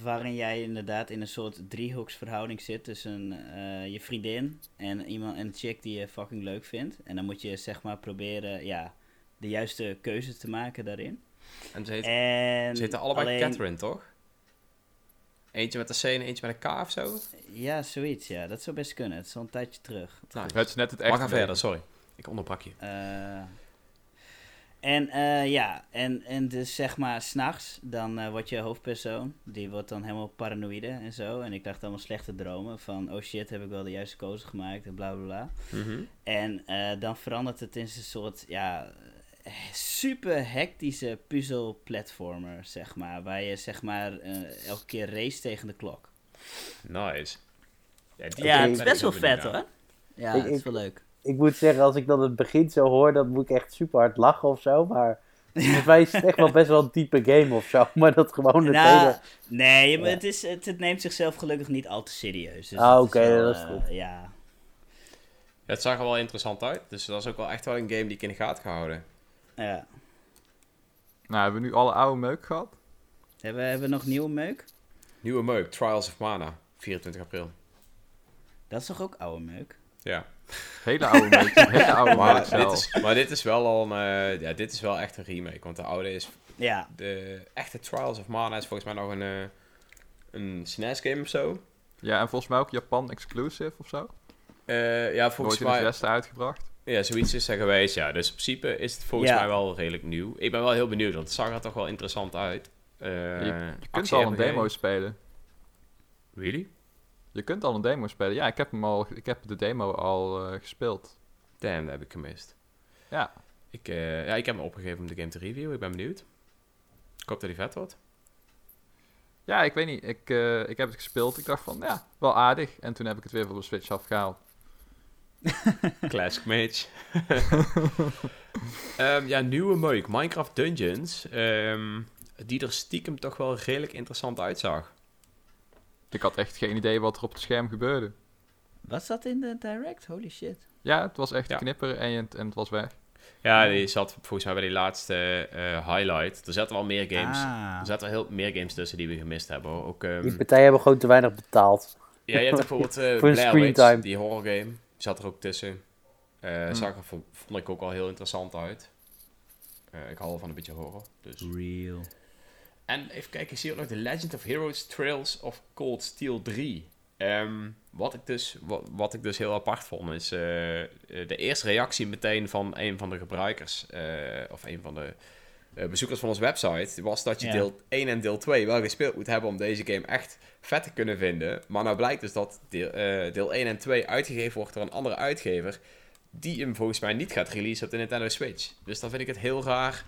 S4: waarin jij inderdaad in een soort driehoeksverhouding zit tussen eh, je vriendin en iemand een chick die je fucking leuk vindt. En dan moet je zeg maar proberen ja, de juiste keuze te maken daarin.
S1: En ze, heet,
S4: En
S1: ze heten allebei
S4: alleen-
S1: Catherine, toch? Eentje met een C en eentje met een K of zo?
S4: Ja, zoiets ja. Dat zou best kunnen. Het is al een tijdje terug.
S1: Nou,
S2: Het is net het
S1: mag
S2: echt.
S1: gaan verder, sorry. Ik onderbrak je.
S4: Eh, en eh, ja, en, en dus zeg maar s'nachts, dan eh wordt je hoofdpersoon, die wordt dan helemaal paranoïde en zo. En ik dacht allemaal slechte dromen van, oh shit, heb ik wel de juiste keuze gemaakt en bla bla bla.
S1: Mhm.
S4: En eh, dan verandert het in een soort, ja, super hectische puzzel-platformer, zeg maar. Waar je zeg maar eh, elke keer race tegen de klok.
S1: Nice. Ja, die
S4: ja,
S1: game
S4: het is best wel vet hoor. Ja,
S3: Ik-
S4: het is wel leuk.
S3: Ik moet zeggen, als ik dan het begin zo hoor, dan moet ik echt super hard lachen of zo. Maar <laughs> volgens mij is het echt wel best wel een diepe game of zo. <laughs> Maar dat gewoon het
S4: Nou,
S3: hele...
S4: nee, maar
S3: Ja.
S4: het, is, het, het neemt zichzelf gelukkig niet al te serieus. Dus
S3: Ah, oké, dat is
S4: eh,
S3: goed.
S4: Ja,
S1: Ja, het zag er wel interessant uit. Dus dat is ook wel echt wel een game die ik in de gaten ga houden.
S4: ja.
S2: Nou, hebben we nu alle oude meuk gehad?
S4: Hebben, we- hebben we nog nieuwe meuk?
S1: Nieuwe meuk, Trials of Mana, 24 april.
S4: Dat is toch ook oude meuk?
S1: Ja,
S2: Hele oude meuk. <laughs> Hele oude
S1: maar dit, is, maar dit is wel al een, eh, ja, dit is wel echt een remake. Want de oude is,
S4: Ja,
S1: de echte Trials of Mana is volgens mij nog een, eh een SNES game of zo.
S2: Ja, en volgens mij ook Japan exclusive of zo.
S1: Eh, ja, volgens
S2: Nooit in het
S1: mij,
S2: Westen uitgebracht.
S1: ja, zoiets is er geweest, ja. Dus in principe is het volgens
S4: Ja.
S1: mij wel redelijk nieuw. Ik ben wel heel benieuwd, want het zag er toch wel interessant uit. Eh,
S2: Je kunt al een demo spelen.
S1: Really?
S2: Je kunt al een demo spelen. Ja, ik heb, hem al, ik heb de demo al eh, gespeeld.
S1: Damn, dat heb ik gemist.
S2: Ja.
S1: Ik, eh, ja, ik heb me opgegeven om de game te reviewen. Ik ben benieuwd. Ik hoop dat die vet wordt.
S2: Ja, ik weet niet. Ik, eh, ik heb het gespeeld. Ik dacht van, ja, wel aardig. En toen heb ik het weer van de Switch afgehaald. <laughs> <laughs>
S1: Classic Mage. <laughs> Ehm, ja, nieuwe meuk. Minecraft Dungeons. ehm, die er stiekem toch wel redelijk interessant uitzag.
S2: Ik had echt geen idee wat er op het scherm gebeurde.
S4: was dat in de direct? Holy shit.
S2: Ja, het was echt
S1: Ja.
S2: knipperen en, het- en het was weg.
S1: Ja, die zat volgens mij bij die laatste eh, highlight. Er zaten wel meer games.
S4: Ah.
S1: Er zaten wel heel meer games tussen die we gemist hebben. hoor. Ook, ehm,
S3: Die partijen hebben gewoon te weinig betaald.
S1: ja, je hebt bijvoorbeeld eh <laughs>
S3: Voor een
S1: Blair
S3: screen
S1: Witch,
S3: time.
S1: die horror game. Die zat er ook tussen. Eh
S2: Hmm.
S1: Zag er, vond, vond ik ook wel heel interessant uit. Eh, ik hou wel van een beetje horror. Dus.
S4: Real.
S1: En even kijken, ik zie ook nog The Legend of Heroes Trails of Cold Steel 3. Ehm, wat, ik dus, wat, wat ik dus heel apart vond, is eh, eh, de eerste reactie meteen van een van de gebruikers, eh, of een van de bezoekers van onze website, was dat je
S4: Ja.
S1: deel 1 en deel 2 wel gespeeld moet hebben om deze game echt vet te kunnen vinden. Maar nou blijkt dus dat deel, deel 1 en 2 uitgegeven wordt door een andere uitgever, die hem volgens mij niet gaat releasen op de Nintendo Switch. Dus dan vind ik het heel raar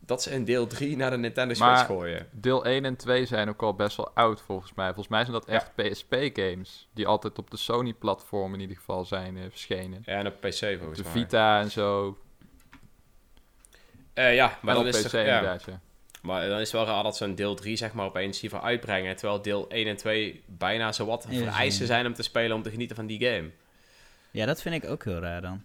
S1: dat ze een deel 3 naar de Nintendo Switch
S2: Maar-
S1: gooien.
S2: Deel 1 en 2 zijn ook al best wel oud volgens mij. Volgens mij zijn dat echt PSP-games. Die altijd op de Sony-platform in ieder geval zijn eh, verschenen.
S1: Ja, en op PC volgens
S2: De
S1: mij.
S2: Vita en zo.
S1: Eh, ja,
S2: Maar en
S1: dan, is
S2: PC
S1: het, ja, maar dan is het wel raar dat ze een deel 3 zeg maar opeens hiervoor uitbrengen. Terwijl deel 1 en 2 bijna zo wat
S4: Ja,
S1: vereisen
S4: zo.
S1: zijn om te spelen om te genieten van die game.
S4: Ja, dat vind ik ook heel raar dan.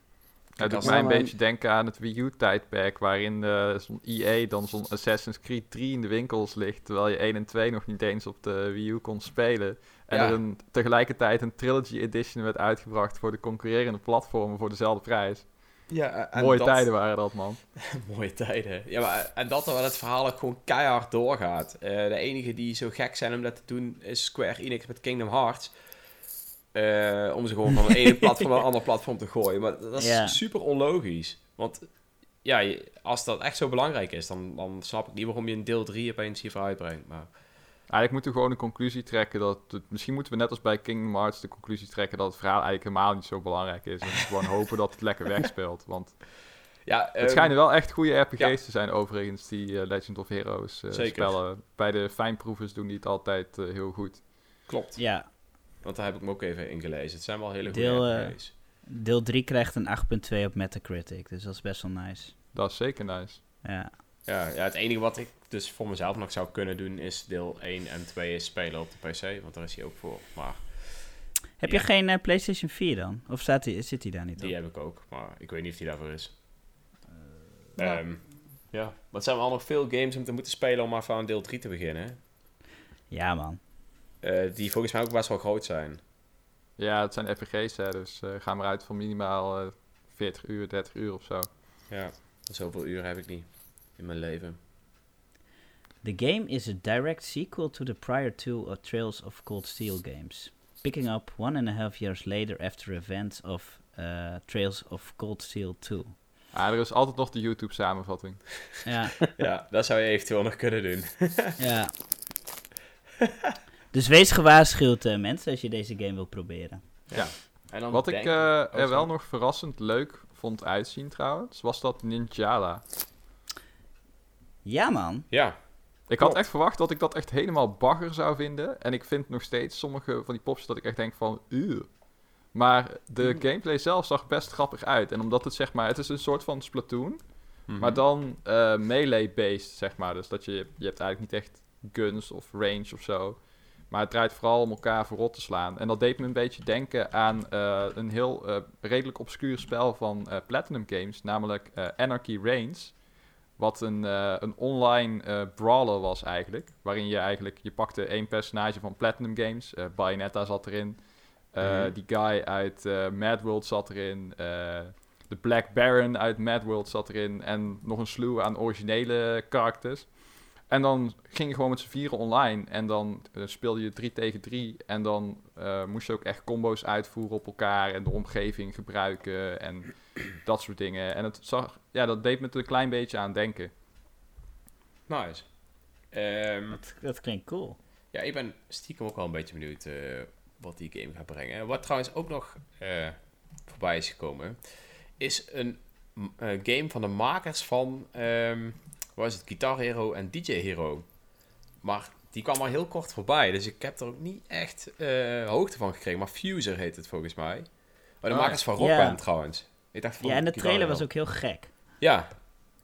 S2: Het doet mij een beetje denken aan het Wii U-tijdperk, waarin eh, zo'n EA dan zo'n Assassin's Creed 3 in de winkels ligt, terwijl je 1 en 2 nog niet eens op de Wii U kon spelen. En
S1: Ja.
S2: er een, tegelijkertijd een Trilogy Edition werd uitgebracht voor de concurrerende platformen voor dezelfde prijs.
S1: Ja,
S2: Mooie tijden waren dat, man. <laughs>
S1: Mooie tijden. Ja, maar en dat terwijl het verhaal ook gewoon keihard doorgaat. Eh, de enige die zo gek zijn om dat te doen is Square Enix met Kingdom Hearts. Eh, om ze gewoon van het ene <laughs> platform naar een ander platform te gooien. Maar dat is super onlogisch. Want ja, als dat echt zo belangrijk is, dan, dan snap ik niet waarom je een deel 3 opeens hiervoor uitbrengt. Maar
S2: Eigenlijk moeten we gewoon een conclusie trekken dat... Het, misschien moeten we net als bij Kingdom Hearts de conclusie trekken dat het verhaal eigenlijk helemaal niet zo belangrijk is. En gewoon <laughs> hopen dat het lekker wegspeelt. Want
S1: ja,
S2: het
S1: ehm,
S2: schijnen wel echt goede RPG's
S1: ja.
S2: te zijn overigens, die eh, Legend of Heroes eh,
S1: Zeker.
S2: spellen. Bij de fijnproevers doen die het altijd heel goed.
S1: Klopt,
S4: Ja,
S1: want daar heb ik me ook even ingelezen. Het zijn wel hele goede
S4: Deel, eh,
S1: RPG's.
S4: deel 3 krijgt een 8.2 op Metacritic, dus dat is best wel nice.
S2: Dat is zeker nice.
S4: Ja,
S1: Ja, ja, het enige wat ik dus voor mezelf nog zou kunnen doen is deel 1 en 2 is spelen op de PC, want daar is hij ook voor. Maar
S4: Heb
S1: Ja.
S4: je geen eh, PlayStation 4 dan? Of staat die, zit die daar niet
S1: die
S4: op?
S1: heb ik ook, maar ik weet niet of die daarvoor is.
S2: ja.
S1: Ehm, ja, maar het zijn wel nog veel games om te moeten spelen om maar van deel 3 te beginnen.
S4: Ja, man.
S1: Eh, die volgens mij ook best wel groot zijn.
S2: Ja, het zijn RPG's, hè, dus eh, ga maar uit van minimaal eh 40 uur, 30 uur of zo.
S1: Ja, zoveel uren heb ik niet in mijn leven.
S4: The game is a direct sequel to the prior two uh, Trails of Cold Steel games, picking up one and a half years later after events of uh, Trails of Cold Steel 2.
S2: Ah, er is altijd nog de YouTube-samenvatting.
S4: Ja, <laughs>
S1: ja, dat zou je eventueel nog kunnen doen.
S4: ja. <laughs> Dus wees gewaarschuwd, eh, mensen, als je deze game wil proberen.
S1: En dan
S2: Wat ik eh,
S1: oh,
S2: er wel nog verrassend leuk vond uitzien trouwens, was dat Ninjala.
S4: Ja, man.
S1: Ja,
S2: Ik
S1: Klopt.
S2: had echt verwacht dat ik dat echt helemaal bagger zou vinden. En ik vind nog steeds sommige van die pops dat ik echt denk van... Maar de
S1: Hmm.
S2: gameplay zelf zag best grappig uit. En omdat het zeg maar... Het is een soort van Splatoon.
S1: Mhm.
S2: Maar dan eh, melee-based, zeg maar. Dus dat je, je hebt eigenlijk niet echt guns of range of zo. Maar het draait vooral om elkaar voorop te slaan. En dat deed me een beetje denken aan eh, een heel eh, redelijk obscuur spel van eh, Platinum Games. Namelijk Anarchy Reigns. Wat een, een online brawler was eigenlijk. Waarin je eigenlijk... Je pakte één personage van Platinum Games. Bayonetta zat erin.
S1: Mhm.
S2: Die guy uit Mad World zat erin. de Black Baron uit Mad World zat erin. En nog een slew aan originele karakters. En dan ging je gewoon met z'n vieren online. En dan eh, speelde je 3 tegen 3. En dan eh, moest je ook echt combo's uitvoeren op elkaar. En de omgeving gebruiken. En <clears throat> dat soort dingen. En het zag, ja, dat deed me er een klein beetje aan denken.
S1: nice. Ehm,
S4: Dat, dat klinkt cool.
S1: ja, ik ben stiekem ook wel een beetje benieuwd eh, wat die game gaat brengen. Wat trouwens ook nog eh, voorbij is gekomen, is een eh, game van de makers van, ehm wat is het, Guitar Hero en DJ Hero. Maar die kwam maar heel kort voorbij, dus ik heb er ook niet echt eh, hoogte van gekregen. Maar Fuser heet het volgens mij. Maar de
S2: Ah,
S1: makers van
S4: ja.
S1: Rock Band trouwens. Ik dacht van
S4: Ja, en de
S1: Guitar
S4: trailer
S1: Hero.
S4: was ook heel gek.
S1: Ja,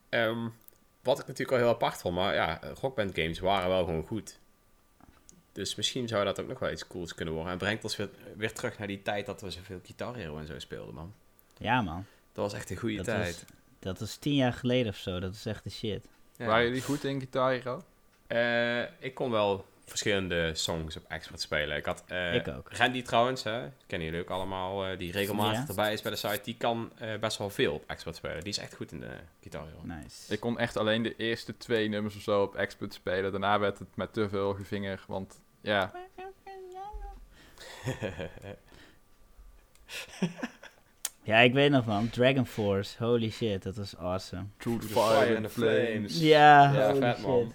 S1: ehm, wat ik natuurlijk al heel apart vond, maar ja, rockband games waren wel gewoon goed. Dus misschien zou dat ook nog wel iets cools kunnen worden. En brengt ons weer, weer terug naar die tijd dat we zoveel Guitar Hero en zo speelden, man.
S4: Ja, man.
S1: Dat was echt een goede
S4: Dat
S1: tijd.
S4: was, dat was tien jaar geleden of zo. Dat is echt de shit.
S1: Ja.
S2: Waren jullie goed in Guitar Hero?
S1: Eh, ik kon wel verschillende songs op expert spelen. Ik had eh,
S4: Ik ook.
S1: Randy trouwens, hè, kennen jullie ook allemaal, eh, die regelmatig
S4: Ja.
S1: erbij is bij de site. Die kan eh, best wel veel op expert spelen. Die is echt goed in de Guitar Hero.
S4: Nice.
S2: Ik kon echt alleen de eerste twee nummers of zo op expert spelen. Daarna werd het met te veel gevinger. Want ja, <laughs> <laughs>
S4: Ja, ik weet nog man. Dragon Force. Holy shit, dat was awesome.
S2: Through
S1: the fire and the flames.
S4: Ja,
S1: Ja,
S4: holy
S1: vet,
S4: shit.
S1: man.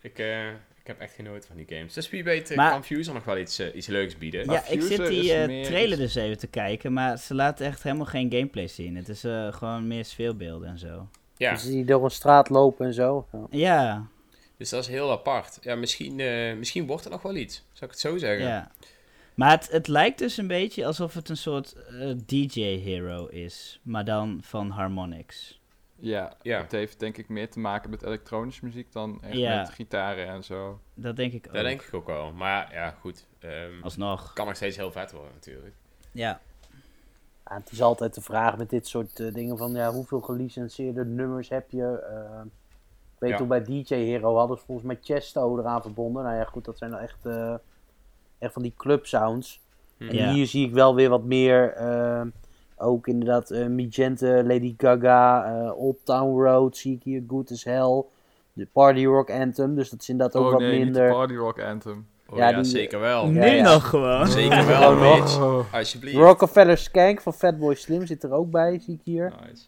S1: Ik, eh, ik heb echt genoten van die games. Dus wie weet eh,
S4: Maar-
S1: kan Fuser nog wel iets, eh, iets leuks bieden.
S2: Maar
S4: Ja, ik zit die eh,
S2: meer
S4: trailer dus even te kijken, maar ze laten echt helemaal geen gameplay zien. Het is eh, gewoon meer sfeerbeelden en zo.
S1: Ja,
S3: Dus die door een straat lopen en zo. Ja.
S4: Ja,
S1: dus dat is heel apart. Ja, misschien, eh, misschien wordt er nog wel iets. Zou ik het zo zeggen?
S4: ja. Maar het, het lijkt dus een beetje alsof het een soort eh, DJ-hero is, maar dan van Harmonix.
S2: ja,
S1: Ja.
S2: het heeft denk ik meer te maken met elektronische muziek dan echt
S4: Ja.
S2: met gitaren en zo.
S4: Dat denk ik ook.
S1: Dat denk ik ook wel. Maar ja, goed. ehm
S4: Alsnog.
S1: kan nog steeds heel vet worden natuurlijk.
S4: Ja,
S3: Ja, het is altijd de vraag met dit soort eh, dingen van ja, hoeveel gelicenseerde nummers heb je? Eh, ik weet
S1: Ja.
S3: toen bij DJ Hero hadden ze volgens mij Chesto eraan verbonden. Nou ja, goed, dat zijn dan echt, eh, echt van die club sounds.
S1: Hm.
S3: En
S4: Ja.
S3: hier zie ik wel weer wat meer, eh, ook inderdaad eh Magenta, Lady Gaga, eh, Old Town Road zie ik hier, Good as Hell. De Party Rock Anthem, dus dat is inderdaad ook
S2: oh
S3: wat
S2: nee, niet
S3: minder.
S2: de Party Rock Anthem.
S1: Oh
S3: Ja,
S1: ja,
S3: die-
S1: zeker wel.
S3: Ja,
S4: nu
S3: ja.
S4: nog gewoon.
S1: Zeker <laughs> wel,
S3: Oh, nog.
S1: Mitch. Alsjeblieft.
S3: Rockefeller Skank van Fatboy Slim zit er ook bij, zie ik hier.
S1: Nice.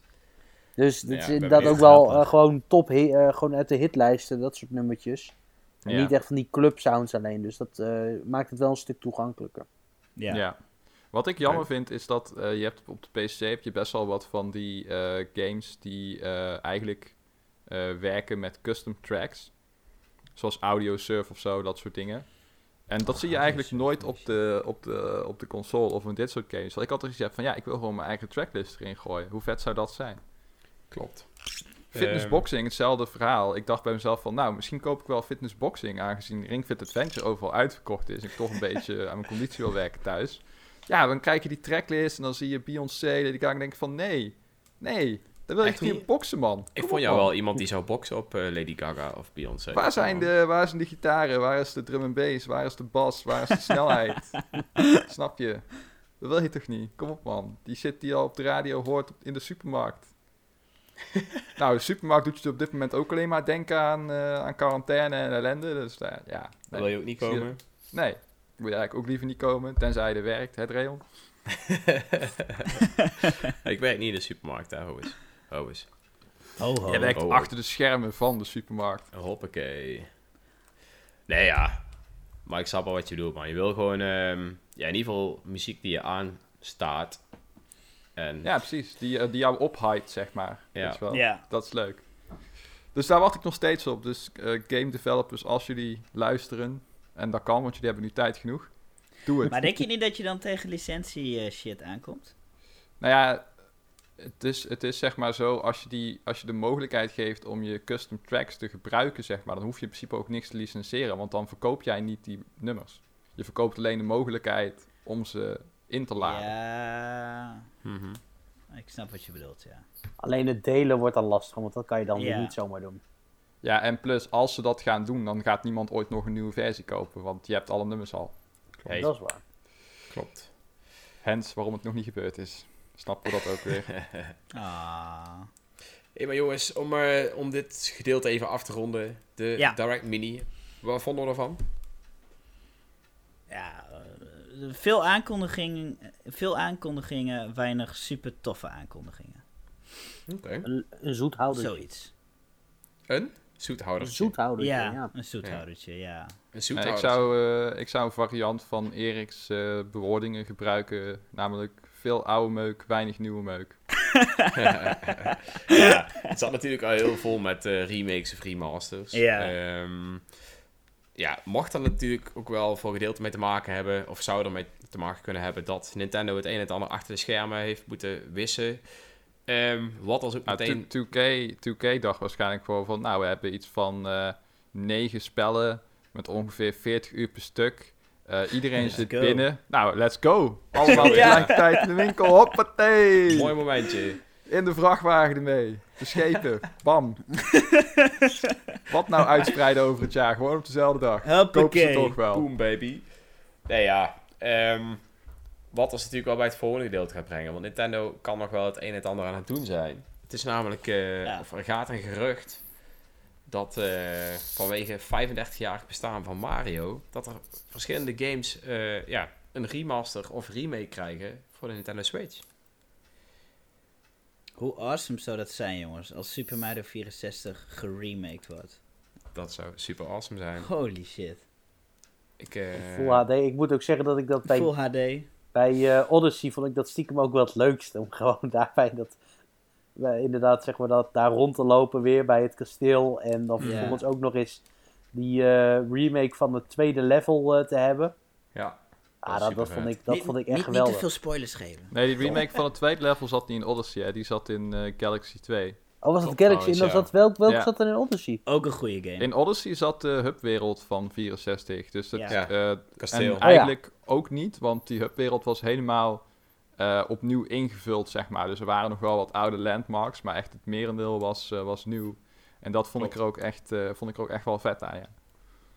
S3: Dus
S1: Ja,
S3: dit is inderdaad ook wel gewoon top, eh, gewoon uit de hitlijsten, dat soort nummertjes. En
S2: Ja.
S3: niet echt van die club sounds alleen, dus dat eh, maakt het wel een stuk toegankelijker.
S4: Ja.
S2: Ja. Wat ik jammer vind is dat eh, je hebt op de PC heb je best wel wat van die eh, games die eh, eigenlijk eh, werken met custom tracks. Zoals Audio Surf of zo, dat soort dingen. En dat zie je eigenlijk nooit op de, op, de, op de console of in dit soort games. Want ik had er gezegd van ja, ik wil gewoon mijn eigen tracklist erin gooien. Hoe vet zou dat zijn?
S1: Klopt.
S2: Fitnessboxing, hetzelfde verhaal. Ik dacht bij mezelf van, nou, misschien koop ik wel fitnessboxing, aangezien Ring Fit Adventure overal uitverkocht is. En ik toch een <laughs> beetje aan mijn conditie wil werken thuis. Ja, dan krijg je die tracklist en dan zie je Beyoncé, en denk ik van, nee, nee, daar wil ik
S1: Echt
S2: niet boksen, man.
S1: Ik vond jou wel iemand die zou boksen op eh, Lady Gaga of Beyoncé.
S2: Waar zijn, de, waar zijn de gitaren? Waar is de drum en bass? Waar is de bas? Waar is de snelheid? <laughs> Snap je? Dat wil je toch niet? Kom op, man. Die shit die je al op de radio hoort in de supermarkt. <laughs> nou, de supermarkt doet je op dit moment ook alleen maar denken aan, eh, aan quarantaine en ellende. Dus eh, ja,
S1: Daar
S2: nee.
S1: wil je ook niet
S2: je-
S1: komen.
S2: nee. Wil je eigenlijk ook liever niet komen, tenzij er werkt, het Rayon. <laughs> <laughs>
S1: ik werk niet in de supermarkt, hè, ho eens. Ho eens.
S4: Ho, ho.
S2: Jij werkt achter de schermen van de supermarkt.
S1: Hoppakee. Nee, ja. Maar ik snap wel wat je bedoelt, man. Je wil gewoon, ehm, ja, in ieder geval muziek die je aanstaat. En
S2: Ja, precies. Die, eh, die jou ophypt, zeg maar.
S1: Ja.
S2: Weet je wel.
S4: Ja.
S2: Dat is leuk. Dus daar wacht ik nog steeds op. Dus eh, game developers, als jullie luisteren, en dat kan, want jullie hebben nu tijd genoeg, doe het.
S4: Maar denk je niet dat je dan tegen licentie eh, shit aankomt?
S2: Nou ja, het is, het is zeg maar zo, als je, die, als je de mogelijkheid geeft om je custom tracks te gebruiken, zeg maar, dan hoef je in principe ook niks te licenseren, want dan verkoop jij niet die nummers. Je verkoopt alleen de mogelijkheid om ze in te laden.
S4: Ja,
S1: Mhm.
S4: ik snap wat je bedoelt, ja.
S3: Alleen het delen wordt dan lastig, want dat kan je dan weer niet zomaar doen.
S2: Ja, en plus, als ze dat gaan doen, dan gaat niemand ooit nog een nieuwe versie kopen, want je hebt alle nummers al.
S1: Hey,
S3: Dat is waar.
S1: klopt.
S2: Hence waarom het nog niet gebeurd is. Snappen we dat ook weer. <laughs>
S4: Ah.
S1: Hé, maar jongens, om, eh, om dit gedeelte even af te ronden. De
S4: Ja.
S1: Direct Mini. Wat vonden we ervan?
S4: Ja, eh, veel, aankondigingen, veel aankondigingen, weinig super toffe aankondigingen.
S1: Oké.
S3: Een, een zoethoudertje.
S4: Zoiets.
S1: Een
S3: Een
S1: zoethoudertje.
S3: zoethoudertje,
S4: Ja,
S3: ja.
S4: een zoethoudertje, ja.
S1: Een
S2: Nee, ik,
S1: zoethoudertje.
S2: zou, eh, ik zou een variant van Erik's eh, bewoordingen gebruiken. Namelijk veel oude meuk, weinig nieuwe meuk. <laughs>
S1: ja, het zat natuurlijk al heel vol met eh, remakes of remasters.
S4: Ja.
S1: Ehm, ja, mocht dat natuurlijk ook wel voor gedeelte mee te maken hebben, of zou ermee te maken kunnen hebben, dat Nintendo het een en het ander achter de schermen heeft moeten wissen. Ehm, wat als ook
S2: Nou,
S1: meteen...
S2: 2K, 2K dacht waarschijnlijk gewoon van... Nou, we hebben iets van eh negen spellen met ongeveer 40 uur per stuk. Eh, iedereen
S4: Let's
S2: zit
S4: go.
S2: binnen. Nou, let's go. <laughs> Allemaal
S4: Ja.
S2: tegelijkertijd in de winkel. Hoppatee.
S1: Mooi momentje.
S2: In de vrachtwagen ermee. Verschepen. <laughs> Bam. Wat nou uitspreiden over het jaar? Gewoon op dezelfde dag. Kopen ze
S4: Hoppakee.
S2: toch wel.
S1: Boom, baby. Nee, ja. ehm, wat ons natuurlijk wel bij het volgende gedeelte gaat brengen. Want Nintendo kan nog wel het een en het ander aan het doen zijn. Het is namelijk, eh,
S4: Ja.
S1: of er gaat een gerucht dat eh, vanwege 35-jarig bestaan van Mario, dat er verschillende games eh, ja, een remaster of remake krijgen voor de Nintendo Switch.
S4: Hoe awesome zou dat zijn, jongens, als Super Mario 64 geremaked wordt?
S1: Dat zou super awesome zijn.
S4: Holy shit.
S1: Ik, eh,
S3: Full HD. Ik moet ook zeggen dat ik dat bij,
S4: Full HD.
S3: bij eh, Odyssey vond ik dat stiekem ook wel het leukste. Om <laughs> gewoon daarbij dat, wij inderdaad zeg maar dat daar rond te lopen weer bij het kasteel. En dan vervolgens ook nog eens die eh, remake van het tweede level eh, te hebben.
S1: ja,
S3: Ah, dat, vond ik, dat
S4: niet,
S3: vond ik
S4: niet-
S3: echt
S4: niet
S3: geweldig.
S4: te veel spoilers geven.
S2: Nee, die remake van het tweede level zat niet in Odyssey. Hè. Die zat in eh, Galaxy 2.
S3: Oh, was het
S1: Klopt
S3: Galaxy? En dan zat welk, welk
S2: Ja.
S3: zat er in Odyssey?
S4: Ook een goede game.
S2: In Odyssey zat de hubwereld van 64. Dus dat,
S4: Ja.
S2: Eh,
S1: kasteel.
S2: En eigenlijk ook niet, want die hubwereld was helemaal eh, opnieuw ingevuld, zeg maar. Dus er waren nog wel wat oude landmarks, maar echt het merendeel was, eh, was nieuw. En dat vond ik, er ook echt, eh, vond ik er ook echt wel vet aan, ja.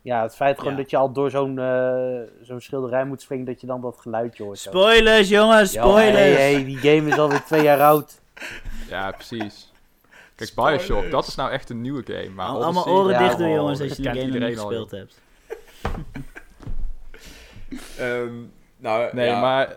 S3: Ja, het feit gewoon
S4: Ja.
S3: dat je al door zo'n eh, zo'n schilderij moet springen, dat je dan dat geluidje hoort.
S4: Spoilers, jongens,
S3: Ja,
S4: spoilers!
S3: hey, hey, die game is alweer twee jaar oud.
S2: Ja, precies. Kijk,
S1: Spoilers.
S2: Bioshock, dat is nou echt een nieuwe game. Maar
S4: Al- allemaal oren
S3: ja,
S4: dicht doen, jongens, als je die game nog niet
S2: al,
S4: gespeeld hebt. <laughs>
S1: Ehm, nou,
S2: Nee,
S1: ja,
S2: maar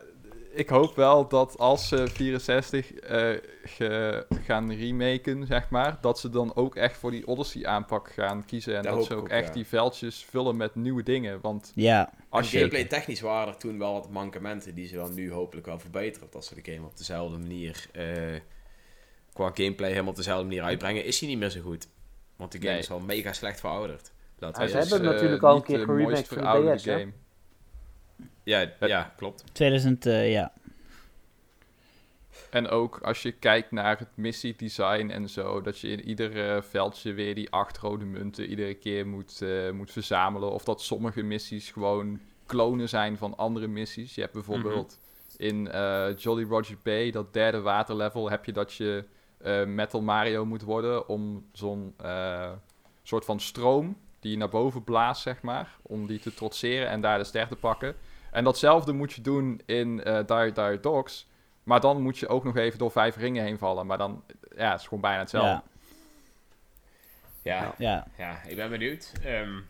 S2: ik hoop wel dat als ze 64 eh, ge- gaan remaken, zeg maar, dat ze dan ook echt voor die Odyssey aanpak gaan kiezen. En
S1: Dat
S2: ze ook
S1: ook,
S2: echt
S1: ja.
S2: die veldjes vullen met nieuwe dingen. Want
S4: Ja,
S2: als je...
S1: gameplay technisch waren er toen wel wat mankementen die ze dan nu hopelijk wel verbeteren. Of dat ze de game op dezelfde manier, eh, qua gameplay helemaal op dezelfde manier uitbrengen, is hij niet meer zo goed. Want de game
S2: Nee.
S1: is wel mega slecht verouderd. Laten we
S3: ze hebben
S1: zijn.
S3: natuurlijk al een keer
S2: de
S3: geremaked voor de
S2: verouderde
S3: DS, hè?
S1: Ja, ja, klopt.
S4: 2000, eh, ja.
S2: En ook als je kijkt naar het missiedesign en zo, dat je in ieder eh, veldje weer die acht rode munten iedere keer moet, eh, moet verzamelen. Of dat sommige missies gewoon klonen zijn van andere missies. Je hebt bijvoorbeeld in eh, Jolly Roger Bay, dat derde waterlevel, heb je dat je eh, Metal Mario moet worden om zo'n eh, soort van stroom die je naar boven blaast, zeg maar, om die te trotseren en daar de ster te pakken. En datzelfde moet je doen in eh Dire Dire Dogs. Maar dan moet je ook nog even door vijf ringen heen vallen. Maar dan, ja, het is gewoon bijna hetzelfde.
S4: Ja,
S1: Ja,
S4: ja.
S1: ja, ik ben benieuwd. Ehm,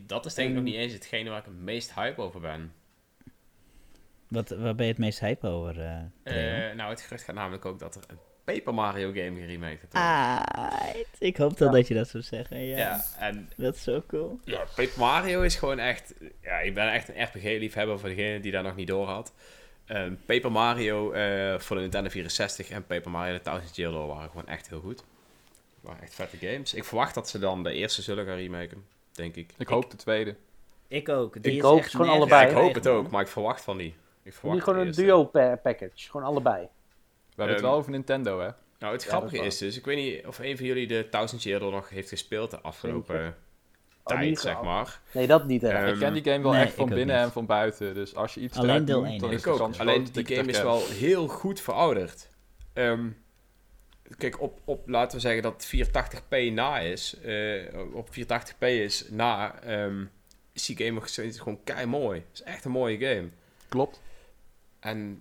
S1: dat is denk ik nog niet eens hetgene waar ik het meest hype over ben.
S4: Wat, waar ben je het meest hype over? eh?
S1: Eh, nou, het gerucht gaat namelijk ook dat er een Paper Mario game geremaked.
S4: Ah, ik hoop dan
S3: Ja.
S4: dat je dat zou zeggen. Ja,
S1: ja, en
S4: dat is zo cool.
S1: Ja, Paper Mario is gewoon echt... Ja, ik ben echt een RPG-liefhebber voor degene die daar nog niet door had. Ehm, Paper Mario eh, voor de Nintendo 64 en Paper Mario The Thousand Year Door waren gewoon echt heel goed. waren echt vette games. Ik verwacht dat ze dan de eerste zullen gaan remaken, denk ik.
S2: Ik hoop de tweede.
S4: Ik ook. Die
S3: Ik
S4: is
S3: hoop gewoon
S1: Ja,
S3: allebei.
S1: ik hoop het ook, maar ik verwacht van die. Ik
S3: Niet
S1: verwacht
S3: gewoon
S1: de
S3: een duo pa- package. Gewoon allebei.
S2: We hebben het
S1: Ehm,
S2: wel over Nintendo, hè?
S1: Nou, het
S3: Ja,
S1: grappige
S3: is
S1: dus, ik weet niet of een van jullie de Thousand Year Door nog heeft gespeeld de afgelopen
S3: Zeker. Oh,
S1: tijd, zeg maar.
S3: Nee, dat niet. hè.
S1: Eh,
S2: ik ken die game wel
S4: nee,
S2: echt van binnen
S4: niet.
S2: en van buiten. Dus als je iets
S4: Alleen deel
S2: dan
S4: hè?
S2: is
S1: Ik
S2: de
S1: ook.
S2: kans
S1: Alleen die
S2: ik het
S1: game is wel heel goed verouderd. Ehm, kijk, op, op, laten we zeggen dat 480p na is. eh, op 480p is na. ehm, is die game nog steeds gewoon kei mooi. Het is echt een mooie game.
S2: Klopt.
S1: En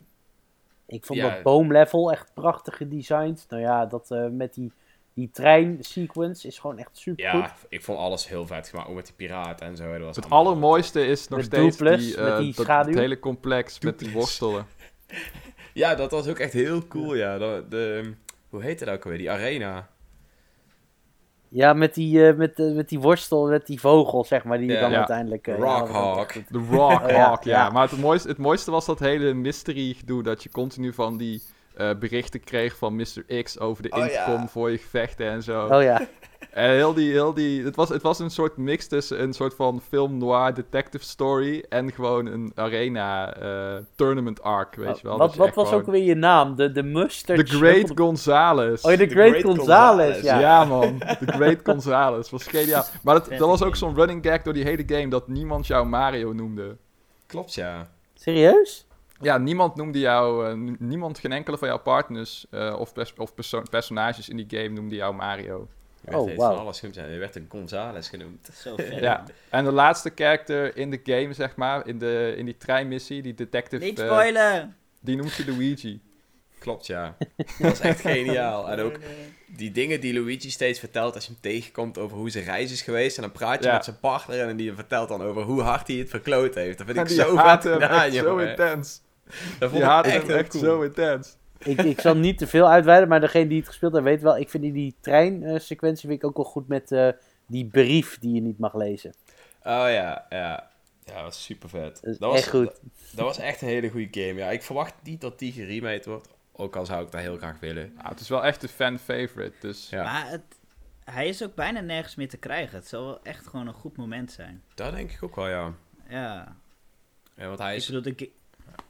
S3: Ik vond
S1: Ja.
S3: dat boomlevel echt prachtig gedesigned. Nou ja, dat eh, met die, die trein sequence is gewoon echt super goed.
S1: ja, ik vond alles heel vet gemaakt. Ook met die piraten en zo. Dat was
S2: Het allermooiste is nog
S3: Met
S2: steeds
S3: Dupless,
S2: die,
S3: met
S2: eh,
S3: die
S2: dat, het hele complex met die worstelen. <laughs>
S1: Ja, dat was ook echt heel cool, ja. De, de, hoe heet het ook alweer? Die arena.
S3: Ja, met die, eh, met, eh, met die worstel, met die vogel, zeg maar, die je dan
S2: Ja.
S3: uiteindelijk... eh,
S1: Rockhawk.
S2: De Rock
S3: Oh, ja.
S2: ja. Maar het mooiste, het mooiste was dat hele mystery gedoe. Dat je continu van die eh, berichten kreeg van Mr. X over de
S1: Oh, ja.
S2: voor je gevechten en zo.
S3: Oh ja,
S2: En heel die, heel die, het, was, het was een soort mix tussen een soort van film noir detective story en gewoon een arena eh, tournament arc, weet je wel.
S3: Wat, wat was
S2: gewoon-
S3: ook weer je naam? De, de mustard...
S2: The Great Gonzales.
S3: Oh,
S1: The
S3: Great,
S1: Great
S3: Gonzales,
S1: Gonzales,
S3: ja.
S2: Ja, man. The Great Gonzales. Was geniaal. Maar dat, dat was ook zo'n running gag door die hele game dat niemand jou Mario noemde.
S1: Klopt, ja.
S3: Serieus?
S2: Ja, niemand noemde jou, eh, niemand, geen enkele van jouw partners eh, of, pers- of perso- personages in die game noemde jou Mario.
S1: Je werd
S3: Oh,
S1: van alles genoemd. Je werd een Gonzales genoemd.
S4: Zo vet. <laughs>
S2: Ja, en de laatste character in de game, zeg maar, in, de, in die treinmissie, die detective,
S4: Niet
S2: eh,
S4: spoilen!
S2: die noemt je Luigi.
S1: Klopt, ja. <laughs> Dat was echt geniaal. En ook die dingen die Luigi steeds vertelt als je hem tegenkomt over hoe zijn reis is geweest. En dan praat je
S2: Ja.
S1: met zijn partner en die vertelt dan over hoe hard hij het verkloot heeft. Dat vind ik
S2: En
S1: zo vet <laughs> gedaan,
S2: zo intens.
S1: Dat vond
S2: Die
S1: ik echt cool.
S2: zo intens.
S3: Ik, ik zal niet te veel uitweiden, maar degene die het gespeeld heeft weet wel. Ik vind die, die treinsequentie vind ik ook wel goed met eh, die brief die je niet mag lezen.
S1: Oh ja, ja. Ja, dat was super vet.
S3: Dat is
S1: was,
S3: echt goed.
S1: Dat, dat was echt een hele goede game. Ja, ik verwacht niet dat die geremade wordt. Ook al zou ik dat heel graag willen.
S2: Ja, het is wel echt een fan favorite, dus...
S1: Ja.
S4: Maar het, hij is ook bijna nergens meer te krijgen. Het zal wel echt gewoon een goed moment zijn.
S1: Dat denk ik ook wel, ja.
S4: Ja,
S1: ja want hij
S4: ik
S1: is
S4: bedoel, de,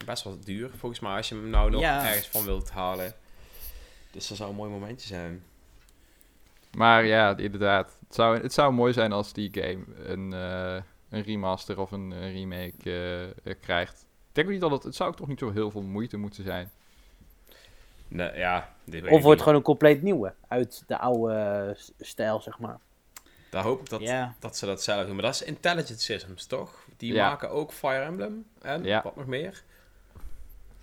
S1: best wel duur, volgens mij, als je hem nou nog
S4: Ja.
S1: ergens van wilt halen. Dus dat zou een mooi momentje zijn.
S2: Maar ja, inderdaad. Het zou, het zou mooi zijn als die game een, eh, een remaster of een remake eh, krijgt. Ik denk niet dat het... Het zou ook toch niet zo heel veel moeite moeten zijn.
S1: Nee, ja, dit
S3: Of wordt gewoon een compleet nieuwe. Uit de oude eh, stijl, zeg maar.
S1: Daar hoop ik dat,
S4: ja.
S1: dat ze dat zelf doen. Maar dat is Intelligent Systems, toch? Die
S2: Ja.
S1: maken ook Fire Emblem en
S2: Ja.
S1: wat nog meer.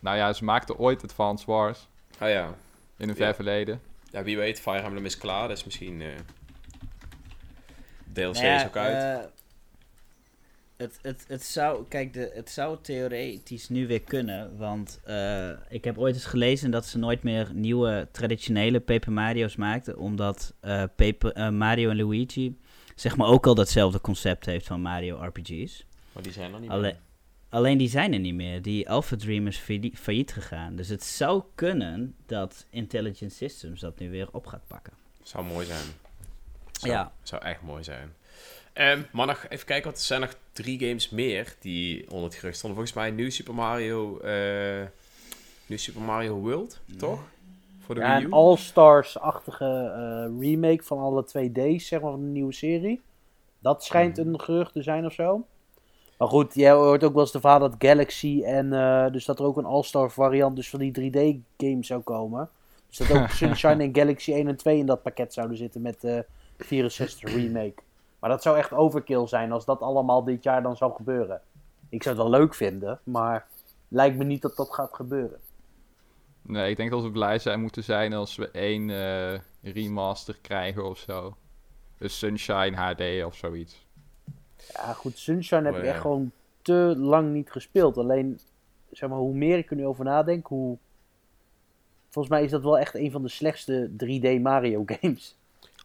S2: Nou ja, ze maakten ooit Advance Wars
S1: Oh ja.
S2: in een
S1: Ja.
S2: ver verleden.
S1: Ja, wie weet, Fire Emblem is klaar, dus misschien... eh DLC
S4: Nou ja,
S1: is ook uit.
S4: eh, Het, het, het, zou, kijk, de, het zou theoretisch nu weer kunnen. Want eh, ik heb ooit eens gelezen dat ze nooit meer nieuwe traditionele Paper Mario's maakten. Omdat eh, Paper, eh, Mario en Luigi zeg maar ook al datzelfde concept heeft van Mario RPG's.
S1: Maar die zijn er niet
S4: Alleen,
S1: meer.
S4: alleen die zijn er niet meer. Die Alpha Dream is failli- failliet gegaan. Dus het zou kunnen dat Intelligent Systems dat nu weer op gaat pakken.
S1: Zou mooi zijn. Zou,
S4: Ja.
S1: Zou echt mooi zijn. Ehm, maar nog even kijken, want er zijn nog drie games meer die onder het gerucht stonden. Volgens mij New Super Mario, eh New Super Mario World, toch? Voor de
S3: Ja,
S1: Wii
S3: een
S1: U.
S3: All-Stars-achtige eh, remake van alle 2D's, zeg maar, van de nieuwe serie. Dat schijnt
S1: Mhm.
S3: een gerucht te zijn of zo. Maar goed, jij hoort ook wel eens de verhaal dat Galaxy en eh, dus dat er ook een All-Star variant dus van die 3D-game zou komen. Dus dat ook <laughs> Sunshine en Galaxy 1 en 2 in dat pakket zouden zitten met de 64 remake. Maar dat zou echt overkill zijn als dat allemaal dit jaar dan zou gebeuren. Ik zou het wel leuk vinden, maar lijkt me niet dat dat gaat gebeuren.
S2: Nee, ik denk dat we blij zijn moeten zijn als we één eh, remaster krijgen of zo. Dus Sunshine HD of zoiets.
S3: Ja, goed, Sunshine heb ik echt gewoon te lang niet gespeeld. Alleen, zeg maar, hoe meer ik er nu over nadenk, hoe... Volgens mij is dat wel echt een van de slechtste 3D Mario <laughs> games.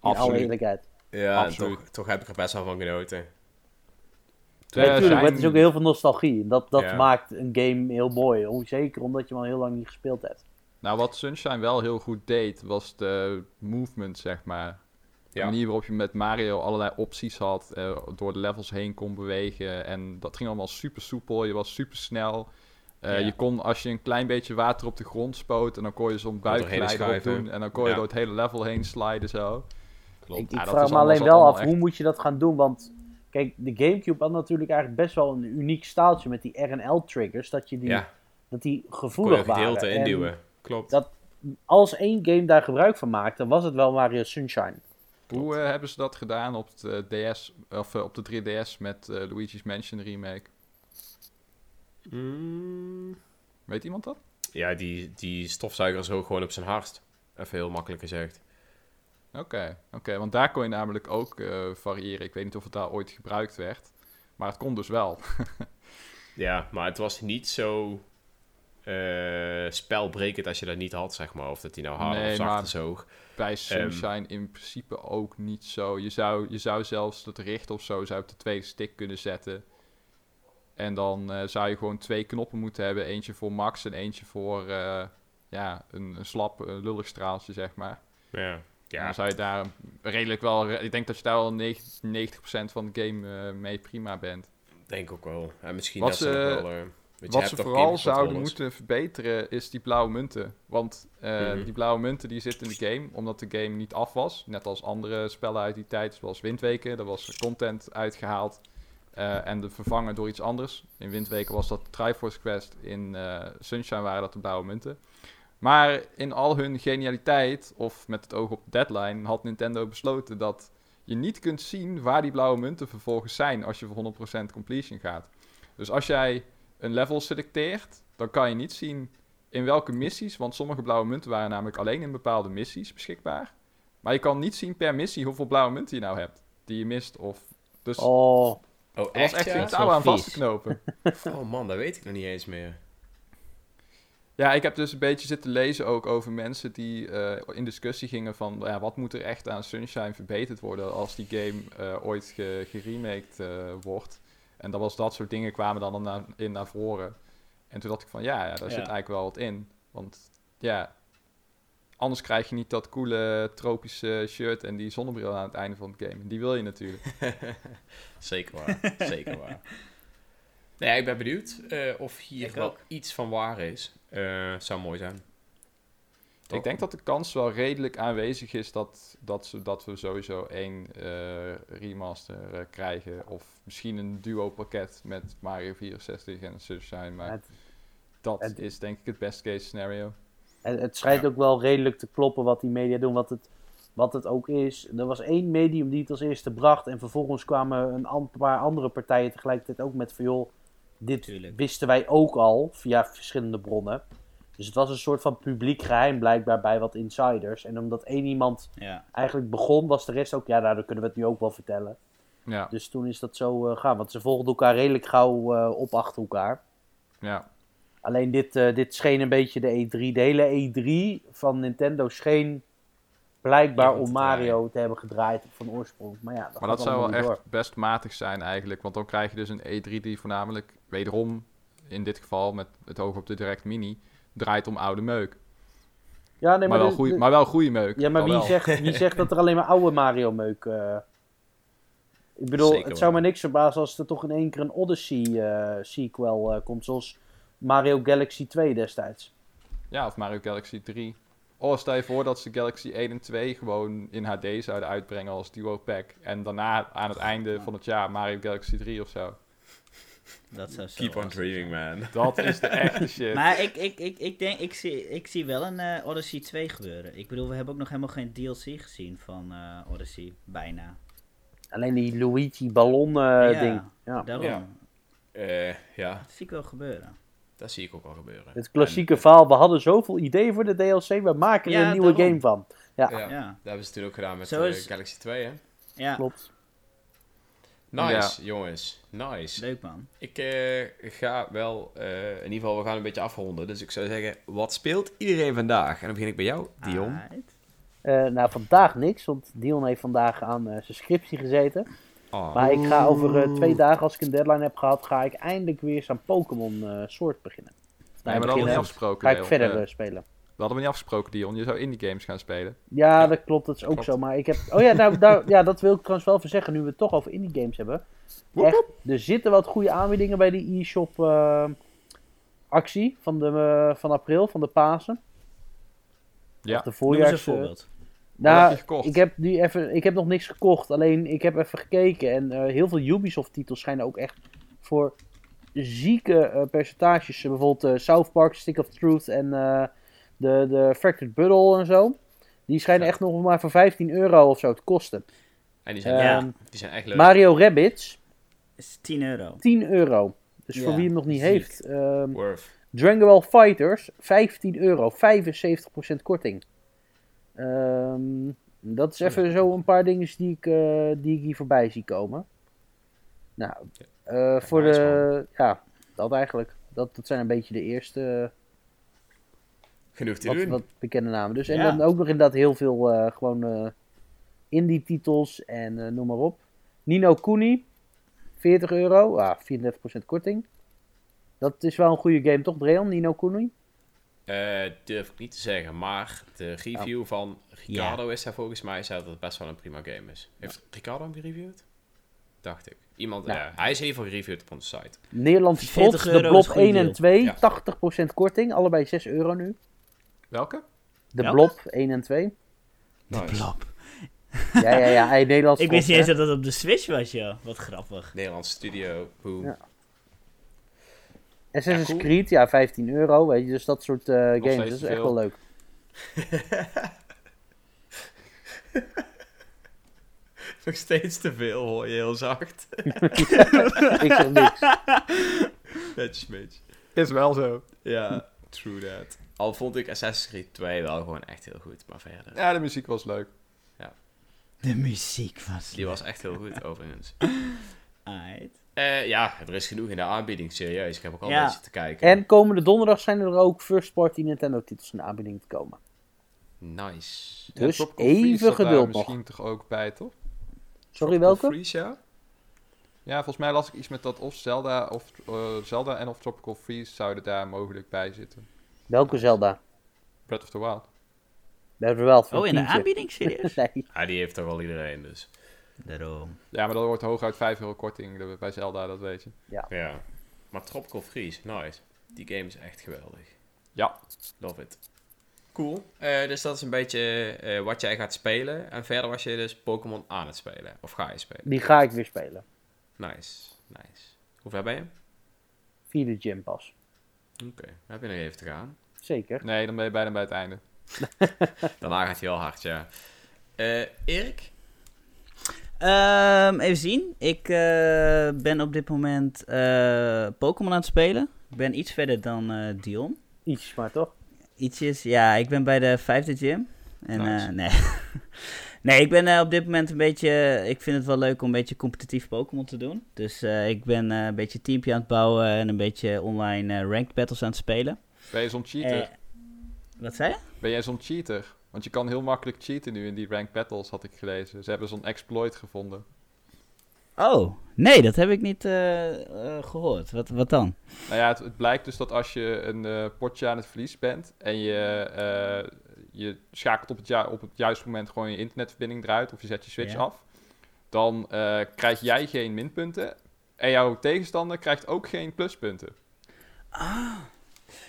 S3: In alle eerlijkheid.
S1: Ja,
S2: Absoluut.
S1: toch, toch heb ik er best wel van genoten.
S3: Ja, natuurlijk,
S2: zijn-
S3: maar het is ook heel veel nostalgie. En dat, dat
S1: Ja.
S3: maakt een game heel mooi. Zeker omdat je hem al heel lang niet gespeeld hebt.
S2: Nou, wat Sunshine wel heel goed deed, was de movement, zeg maar. De
S1: Ja.
S2: manier waarop je met Mario allerlei opties had, eh, door de levels heen kon bewegen. En dat ging allemaal super soepel, je was super snel.
S4: Ja.
S2: Je kon, als je een klein beetje water op de grond spoot, en dan kon je zo'n buikglijder op doen. En dan kon je
S1: Ja.
S2: door het hele level heen sliden zo.
S1: Klopt.
S3: Ik, ik
S2: Ja, dat
S3: vraag me alleen wel af,
S2: echt-
S3: hoe moet je dat gaan doen? Want, kijk, de Gamecube had natuurlijk eigenlijk best wel een uniek staaltje met die RL-triggers. Dat, je die,
S1: ja,
S3: dat die
S1: kon je
S3: gevoelig waren. En-
S1: induwen. Klopt.
S3: dat- als één game daar gebruik van maakte, was het wel Mario Sunshine.
S2: Hoe eh, hebben ze dat gedaan op de DS, of eh, op de 3DS met eh, Luigi's Mansion Remake?
S1: Mm,
S2: Weet iemand dat?
S1: ja, die, die stofzuiger is ook gewoon op zijn hart. Even heel makkelijk gezegd.
S2: Oké, oké, want daar kon je namelijk ook eh, variëren. Ik weet niet of het daar ooit gebruikt werd, maar het kon dus wel. <laughs>
S1: Ja, maar het was niet zo eh, spelbrekend als je dat niet had, zeg maar. Of dat hij nou harder
S2: Nee,
S1: of zachter
S2: maar-
S1: zoog.
S2: Bij Sunshine in principe ook niet zo. Je zou, je zou zelfs het richt of zo zou op de tweede stick kunnen zetten. En dan eh, zou je gewoon twee knoppen moeten hebben. Eentje voor max en eentje voor ja, een, een slap, een lullig straaltje, zeg maar.
S1: Ja, ja
S2: dan zou je daar redelijk wel... Ik denk dat je daar wel 90, 90% van de game eh, mee prima bent.
S1: denk ook wel. En misschien
S2: Wat
S1: dat
S2: ze-
S1: wel... eh,
S2: Wat ze vooral zouden moeten verbeteren is die blauwe munten. Want eh,
S1: Mhm.
S2: die blauwe munten die zitten in de game omdat de game niet af was. Net als andere spellen uit die tijd, zoals Windweken. Daar was content uitgehaald eh, en de vervangen door iets anders. In Windweken was dat Triforce Quest. In eh, Sunshine waren dat de blauwe munten. Maar in al hun genialiteit, of met het oog op de deadline, had Nintendo besloten dat je niet kunt zien waar die blauwe munten vervolgens zijn als je voor 100% completion gaat. Dus als jij een level selecteert, dan kan je niet zien in welke missies, want sommige blauwe munten waren namelijk alleen in bepaalde missies beschikbaar. Maar je kan niet zien per missie hoeveel blauwe munten je nou hebt, die je mist. Of, dus
S3: Oh,
S1: Oh,
S2: er was
S1: echt,
S2: echt
S1: ja?
S2: geen
S4: Dat is
S2: touw aan vast te knopen. <laughs>
S1: Oh man, dat weet ik nog niet eens meer.
S2: Ja, ik heb dus een beetje zitten lezen ook over mensen die eh, in discussie gingen van ja, wat moet er echt aan Sunshine verbeterd worden als die game eh, ooit ge geremaked eh, wordt. En dat was dat soort dingen kwamen dan na- in naar voren. En toen dacht ik van ja, ja daar zit eigenlijk wel wat in. Want ja, anders krijg je niet dat coole tropische shirt en die zonnebril aan het einde van het game. Die wil je natuurlijk. <laughs>
S1: Zeker waar. Zeker waar. Nee, <laughs> ja, ik ben benieuwd eh, of hier
S4: Ik
S1: wel
S4: ook.
S1: iets van waar is. Eh, zou mooi zijn. Toch?
S2: Ik denk dat de kans wel redelijk aanwezig is dat, dat, ze, dat we sowieso één eh, remaster eh, krijgen. Of misschien een duo pakket met Mario 64 en Sunshine. Maar
S3: het,
S2: dat
S3: het-
S2: is denk ik het best case scenario.
S3: het, het schijnt
S1: Ja.
S3: ook wel redelijk te kloppen wat die media doen. Wat het, wat het ook is. Er was één medium die het als eerste bracht. En vervolgens kwamen een paar andere partijen tegelijkertijd ook met van joh. Dit
S4: Tuurlijk.
S3: wisten wij ook al via verschillende bronnen. Dus het was een soort van publiek geheim blijkbaar bij wat insiders. En omdat één iemand
S4: Ja.
S3: eigenlijk begon, was de rest ook, ja, nou, dan kunnen we het nu ook wel vertellen.
S2: Ja,
S3: Dus toen is dat zo eh gaan. Want ze volgden elkaar redelijk gauw eh, op achter elkaar.
S2: ja.
S3: Alleen dit, eh, dit scheen een beetje de E3. De hele E3 van Nintendo scheen blijkbaar om
S1: te
S3: Mario te hebben gedraaid van oorsprong. Maar ja, dat,
S2: Maar dat zou wel echt
S3: door.
S2: best matig zijn eigenlijk. Want dan krijg je dus een E3 die voornamelijk, wederom in dit geval met het oog op de Direct Mini, draait om oude meuk.
S3: Ja, nee,
S2: maar,
S3: maar,
S2: wel goeie, maar wel goede meuk.
S3: ja, maar wie zegt, wie zegt dat er alleen maar oude Mario meuk... eh, Ik bedoel,
S1: Zeker
S3: het zou me niks verbazen als er toch in één keer een Odyssey eh, sequel eh, komt. Zoals Mario Galaxy 2 destijds.
S2: Ja, of Mario Galaxy 3. Oh, stel je voor dat ze Galaxy 1 en 2 gewoon in HD zouden uitbrengen als duo pack. En daarna aan het einde van het jaar Mario Galaxy 3 of zo.
S4: Dat zou zo
S1: Keep on dreaming, man.
S2: Dat is de echte shit.
S4: Maar ik, ik, ik, ik denk, ik zie, ik zie wel een eh, Odyssey 2 gebeuren. Ik bedoel, we hebben ook nog helemaal geen DLC gezien van eh, Odyssey. Bijna.
S3: Alleen die Luigi ballon eh,
S4: Ja.
S3: ding. Ja.
S4: Daarom.
S1: Ja. Eh, ja,
S4: Dat zie ik wel gebeuren.
S1: Dat zie ik ook wel gebeuren.
S3: Het klassieke verhaal, we hadden zoveel ideeën voor de DLC, we maken er
S4: Ja,
S3: een nieuwe
S4: daarom.
S3: game van. Ja,
S1: ja,
S4: Ja.
S1: dat hebben ze toen ook gedaan met
S4: Zo
S1: eh,
S4: is-
S1: Galaxy 2, hè?
S4: Ja,
S3: klopt.
S1: Nice, jongens. Nice.
S4: leuk man.
S1: Ik eh, ga wel, eh, in ieder geval, we gaan een beetje afronden. Dus ik zou zeggen, wat speelt iedereen vandaag? En dan begin ik bij jou, Dion.
S3: Eh, nou, vandaag niks, want Dion heeft vandaag aan eh, zijn scriptie gezeten.
S1: Ah.
S3: Maar ik ga over eh, twee dagen, als ik een deadline heb gehad, ga ik eindelijk weer eens aan Pokémon eh Sword beginnen.
S2: Nee, maar dat hadden we niet afgesproken.
S3: Ga ik verder
S2: Eh,
S3: spelen.
S2: we hadden we niet afgesproken, Dion. Je zou indie games gaan spelen.
S3: Ja,
S1: Ja,
S3: dat klopt, dat is ook
S2: klopt.
S3: zo. Maar ik heb. Oh ja, nou, nou, ja, dat wil ik trouwens wel even zeggen, nu we het toch over indie games hebben. Echt, er zitten wat goede aanbiedingen bij die e-shop actie van, de, van april, van de Pasen.
S2: Ja.
S3: Of de
S4: Noem eens
S3: voorjaars.
S4: een voorbeeld.
S3: Nou,
S2: je gekocht?
S3: ik heb, nu even, ik heb nog niks gekocht. Alleen ik heb even gekeken. En eh, heel veel Ubisoft-titels schijnen ook echt voor zieke eh, percentages. bijvoorbeeld eh, South Park, Stick of Truth en eh, de, de Fractured Buttle en zo. Die schijnen
S1: Ja.
S3: echt nog maar voor 15 euro of zo te kosten.
S1: En die zijn,
S4: Ja.
S3: Ehm,
S1: die zijn echt leuk.
S3: Mario Rabbids,
S4: Is 10 euro.
S3: 10 euro. Dus voor
S4: Ja,
S3: wie hem nog niet
S4: ziek.
S3: heeft. ehm
S1: Worth.
S3: Dragon Ball Fighters, 15 euro, 75% korting. Ehm, dat is even zo een paar dingen die ik, eh, die ik hier voorbij zie komen. Nou, eh, voor de. Ja, dat eigenlijk. Dat, dat zijn een beetje de eerste
S1: Genoeg te
S3: wat,
S1: doen.
S3: wat bekende namen. Dus, en
S4: Ja.
S3: dan ook nog inderdaad heel veel eh, gewoon eh, indie titels en eh, noem maar op. Nino Kuni, 40 euro, ah, 34% korting. Dat is wel een goede game toch, Dreon, Nino Kuni?
S1: Eh, durf ik niet te zeggen, maar de review van Ricardo is daar volgens mij, zei dat het best wel een prima game is. Heeft Ricardo hem gereviewd? Dacht ik. Iemand,
S3: Ja.
S1: ja. hij is in ieder geval gereviewd op onze site.
S3: Nederlandse
S4: 40
S3: trots, de Blob
S4: is een goede
S3: 1 en
S4: deal.
S3: 2,
S1: Ja.
S3: 80% korting, allebei 6 euro nu.
S2: Welke?
S3: De
S4: Welke?
S3: Blob 1 en 2.
S1: Nice.
S3: Ja, ja, ja, hij Nederlands <laughs>
S4: Ik wist niet eens dat dat op de Switch was, joh. Wat grappig.
S1: Nederlands studio, boom.
S3: Ja. Assassin's
S1: Ja, cool.
S3: Creed, ja, 15 euro, weet je, dus dat soort eh, games, dat is echt wel leuk. <laughs>
S1: Nog steeds te veel, hoor je heel zacht. <laughs>
S3: Ik zeg niks.
S1: Netjes, beetje.
S2: Is wel zo.
S1: Ja, true that. Al vond ik Assassin's Creed 2 wel gewoon echt heel goed, maar verder.
S2: Ja, de muziek was leuk.
S4: De muziek was
S1: Die was echt heel goed, overigens. <laughs>
S4: Alright.
S1: Eh, ja, er is genoeg in de aanbieding, serieus. Ik heb ook al
S4: Ja.
S1: een beetje te kijken.
S3: En komende donderdag zijn er ook first party Nintendo titels in de aanbieding te komen.
S1: Nice.
S3: Dus
S2: Tropical
S3: even geduld nog.
S2: misschien toch ook bij, toch?
S3: Sorry, welke?
S1: Freeze, ja?
S2: Ja, volgens mij las ik iets met dat of Zelda, of, eh, Zelda en of Tropical Freeze zouden daar mogelijk bij zitten.
S3: Welke Zelda?
S2: Breath of the Wild.
S3: Hebben er wel voor
S4: Oh, in de aanbieding? Serieus? <laughs>
S3: Nee.
S1: Ah, die heeft toch al iedereen, dus.
S4: Daarom.
S2: Ja, maar dat wordt hooguit 5 euro korting bij Zelda, dat weet je.
S1: Ja. Maar Tropical Freeze, nice. Die game is echt geweldig.
S2: Ja.
S1: Love it. Cool. Eh, dus dat is een beetje eh, wat jij gaat spelen. En verder was je dus Pokémon aan het spelen. Of ga je spelen?
S3: Die ga ik weer spelen.
S1: Nice, nice. Hoe ver ben je?
S3: Via de gym pas.
S1: Oké, heb je nog even te gaan.
S3: Zeker.
S2: Nee, dan ben je bijna bij het einde. <laughs>
S1: Daarna gaat hij wel hard, ja. Eh Erik?
S4: Ehm, even zien. Ik eh, ben op dit moment eh, Pokémon aan het spelen. Ik ben iets verder dan eh, Dion.
S3: Iets maar toch?
S4: Ietsjes, ja, ik ben bij de vijfde gym. En
S1: Nice.
S4: eh, nee. <laughs> Nee, ik ben eh, op dit moment een beetje... Ik vind het wel leuk om een beetje competitief Pokémon te doen. Dus eh, ik ben eh, een beetje teampje aan het bouwen en een beetje online eh, ranked battles aan het spelen.
S2: Ben je zo'n cheater?
S4: Wat zei je?
S2: Ben jij zo'n cheater? Want je kan heel makkelijk cheaten nu in die ranked battles, had ik gelezen. Ze hebben zo'n exploit gevonden.
S4: Oh, nee, dat heb ik niet eh, eh, gehoord. Wat, wat dan?
S2: Nou ja, het, het blijkt dus dat als je een eh, potje aan het verlies bent en je, je schakelt op het, ju- op het juiste moment gewoon je internetverbinding eruit of je zet je switch
S4: Ja.
S2: af, dan krijg jij geen minpunten en jouw tegenstander krijgt ook geen pluspunten.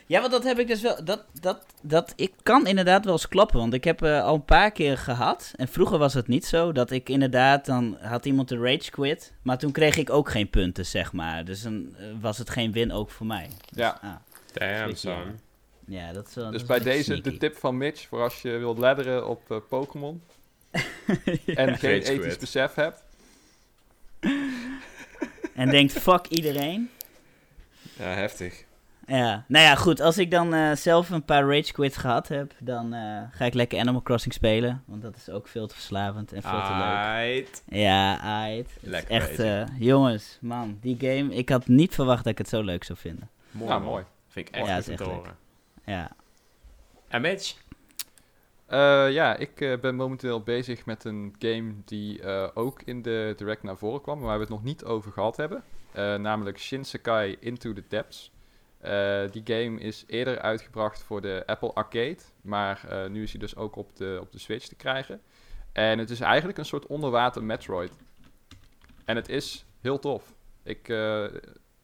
S4: Ja, want dat heb ik dus wel. Dat, dat, dat, ik kan inderdaad wel eens klappen. Want ik heb eh, al een paar keer gehad. En vroeger was het niet zo. Dat ik inderdaad. Dan had iemand de rage quit. Maar toen kreeg ik ook geen punten, zeg maar. Dus dan eh, was het geen win ook voor mij. Dus,
S2: Ja.
S4: ah,
S1: Damn, son.
S4: ja, dat is wel.
S2: Dus bij deze de tip van Mitch voor als je wilt ladderen op eh, Pokémon <laughs> en geen
S1: Rage
S2: ethisch
S1: quit.
S2: besef hebt.
S4: En denkt: fuck iedereen.
S1: Ja, heftig.
S4: Ja, nou ja, goed. Als ik dan eh, zelf een paar rage quits gehad heb, dan eh, ga ik lekker Animal Crossing spelen. Want dat is ook veel te verslavend en veel te leuk.
S1: Aight.
S4: Ja, aight.
S1: Lekker
S4: Echt, eh, jongens, man, die game, ik had niet verwacht dat ik het zo leuk zou vinden.
S1: Mooi,
S2: Nou, mooi.
S1: Vind ik echt
S4: Ja,
S1: te horen.
S4: Ja.
S1: En Mitch?
S2: Eh, ja, ik eh, ben momenteel bezig met een game die eh, ook in de Direct naar voren kwam, maar waar we het nog niet over gehad hebben. Eh, namelijk Shinsekai Into the Depths. Eh, die game is eerder uitgebracht voor de Apple Arcade, maar eh, nu is hij dus ook op de, op de Switch te krijgen. En het is eigenlijk een soort onderwater Metroid. En het is heel tof. Ik, eh,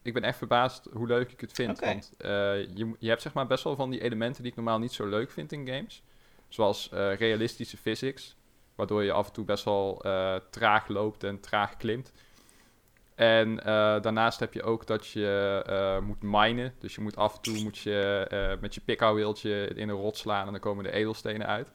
S2: ik ben echt verbaasd hoe leuk ik het vind. Want je, je hebt zeg maar best wel van die elementen die ik normaal niet zo leuk vind in games. Zoals realistische physics, waardoor je af en toe best wel traag loopt en traag klimt. En eh, daarnaast heb je ook dat je eh, moet minen. Dus je moet af en toe moet je, eh, met je pikhouwwieltje in een rot slaan en dan komen de edelstenen uit.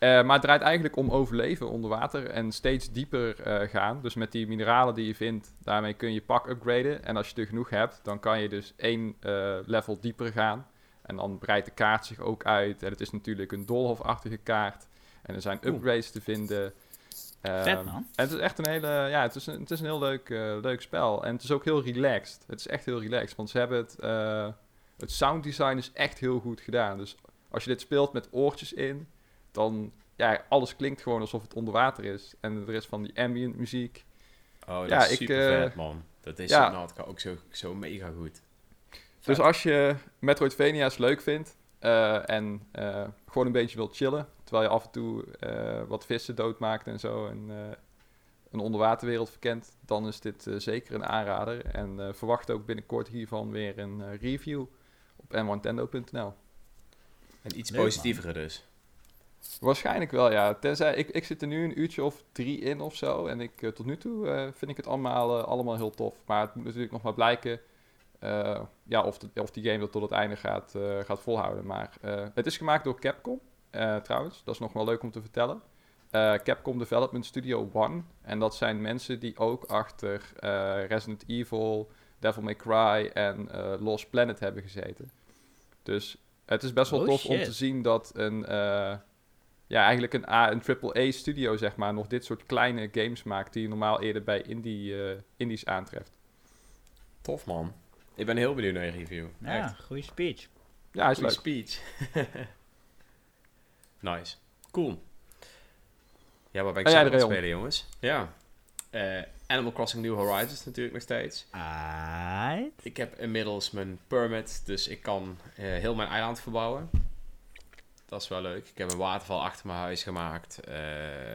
S2: Maar het draait eigenlijk om overleven onder water en steeds dieper gaan. Dus met die mineralen die je vindt, daarmee kun je pak upgraden. En als je er genoeg hebt, dan kan je dus één level dieper gaan. En dan breidt de kaart zich ook uit. En het is natuurlijk een doolhofachtige kaart. En er zijn upgrades te vinden.
S4: Vet,
S2: Ehm,
S4: man.
S2: En het is echt een hele, ja, het is een, het is een heel leuk, eh, leuk spel. En het is ook heel relaxed. Het is echt heel relaxed, want ze hebben het, eh, het sound design is echt heel goed gedaan. Dus als je dit speelt met oortjes in, dan, ja, alles klinkt gewoon alsof het onder water is. En er is van die ambient muziek.
S1: Oh, dat
S2: Ja,
S1: is
S2: ik,
S1: super
S2: eh,
S1: vet, man. Dat is
S2: ja.
S1: nou, ook zo, zo mega goed.
S2: Dus als je Metroidvania's leuk vindt eh, en eh, gewoon een beetje wilt chillen, terwijl je af en toe eh, wat vissen doodmaakt en zo en eh, een onderwaterwereld verkent, dan is dit eh, zeker een aanrader. En eh, verwacht ook binnenkort hiervan weer een review op nintendo.nl.
S1: En iets
S4: Leuk,
S1: positievere dus.
S2: Waarschijnlijk wel, ja. Tenzij, ik, ik zit er nu een uurtje of drie in of zo. En ik, tot nu toe eh, vind ik het allemaal, allemaal heel tof. Maar het moet natuurlijk nog maar blijken eh, ja, of, de- of die game dat tot het einde gaat, eh, gaat volhouden. Maar eh, het is gemaakt door Capcom, eh, trouwens. Dat is nog wel leuk om te vertellen. Eh, Capcom Development Studio One. En dat zijn mensen die ook achter eh, Resident Evil, Devil May Cry en eh, Lost Planet hebben gezeten. Dus het is best wel
S4: Oh,
S2: tof om te zien dat een, eh, ja, eigenlijk een, A, een AAA studio, zeg maar, nog dit soort kleine games maakt die je normaal eerder bij indie, eh, indies aantreft.
S1: Tof, man. Ik ben heel benieuwd naar je review.
S4: Ja, goede speech.
S2: Ja, hij is
S1: Goeie
S2: leuk.
S1: speech. <laughs> nice. Cool. Ja, waar ben ik zo aan het spelen, jongens? Ja. Eh, Animal Crossing New Horizons natuurlijk nog steeds. Ik heb inmiddels mijn permit, dus ik kan eh, heel mijn eiland verbouwen. Dat is wel leuk. Ik heb een waterval achter mijn huis gemaakt. eh,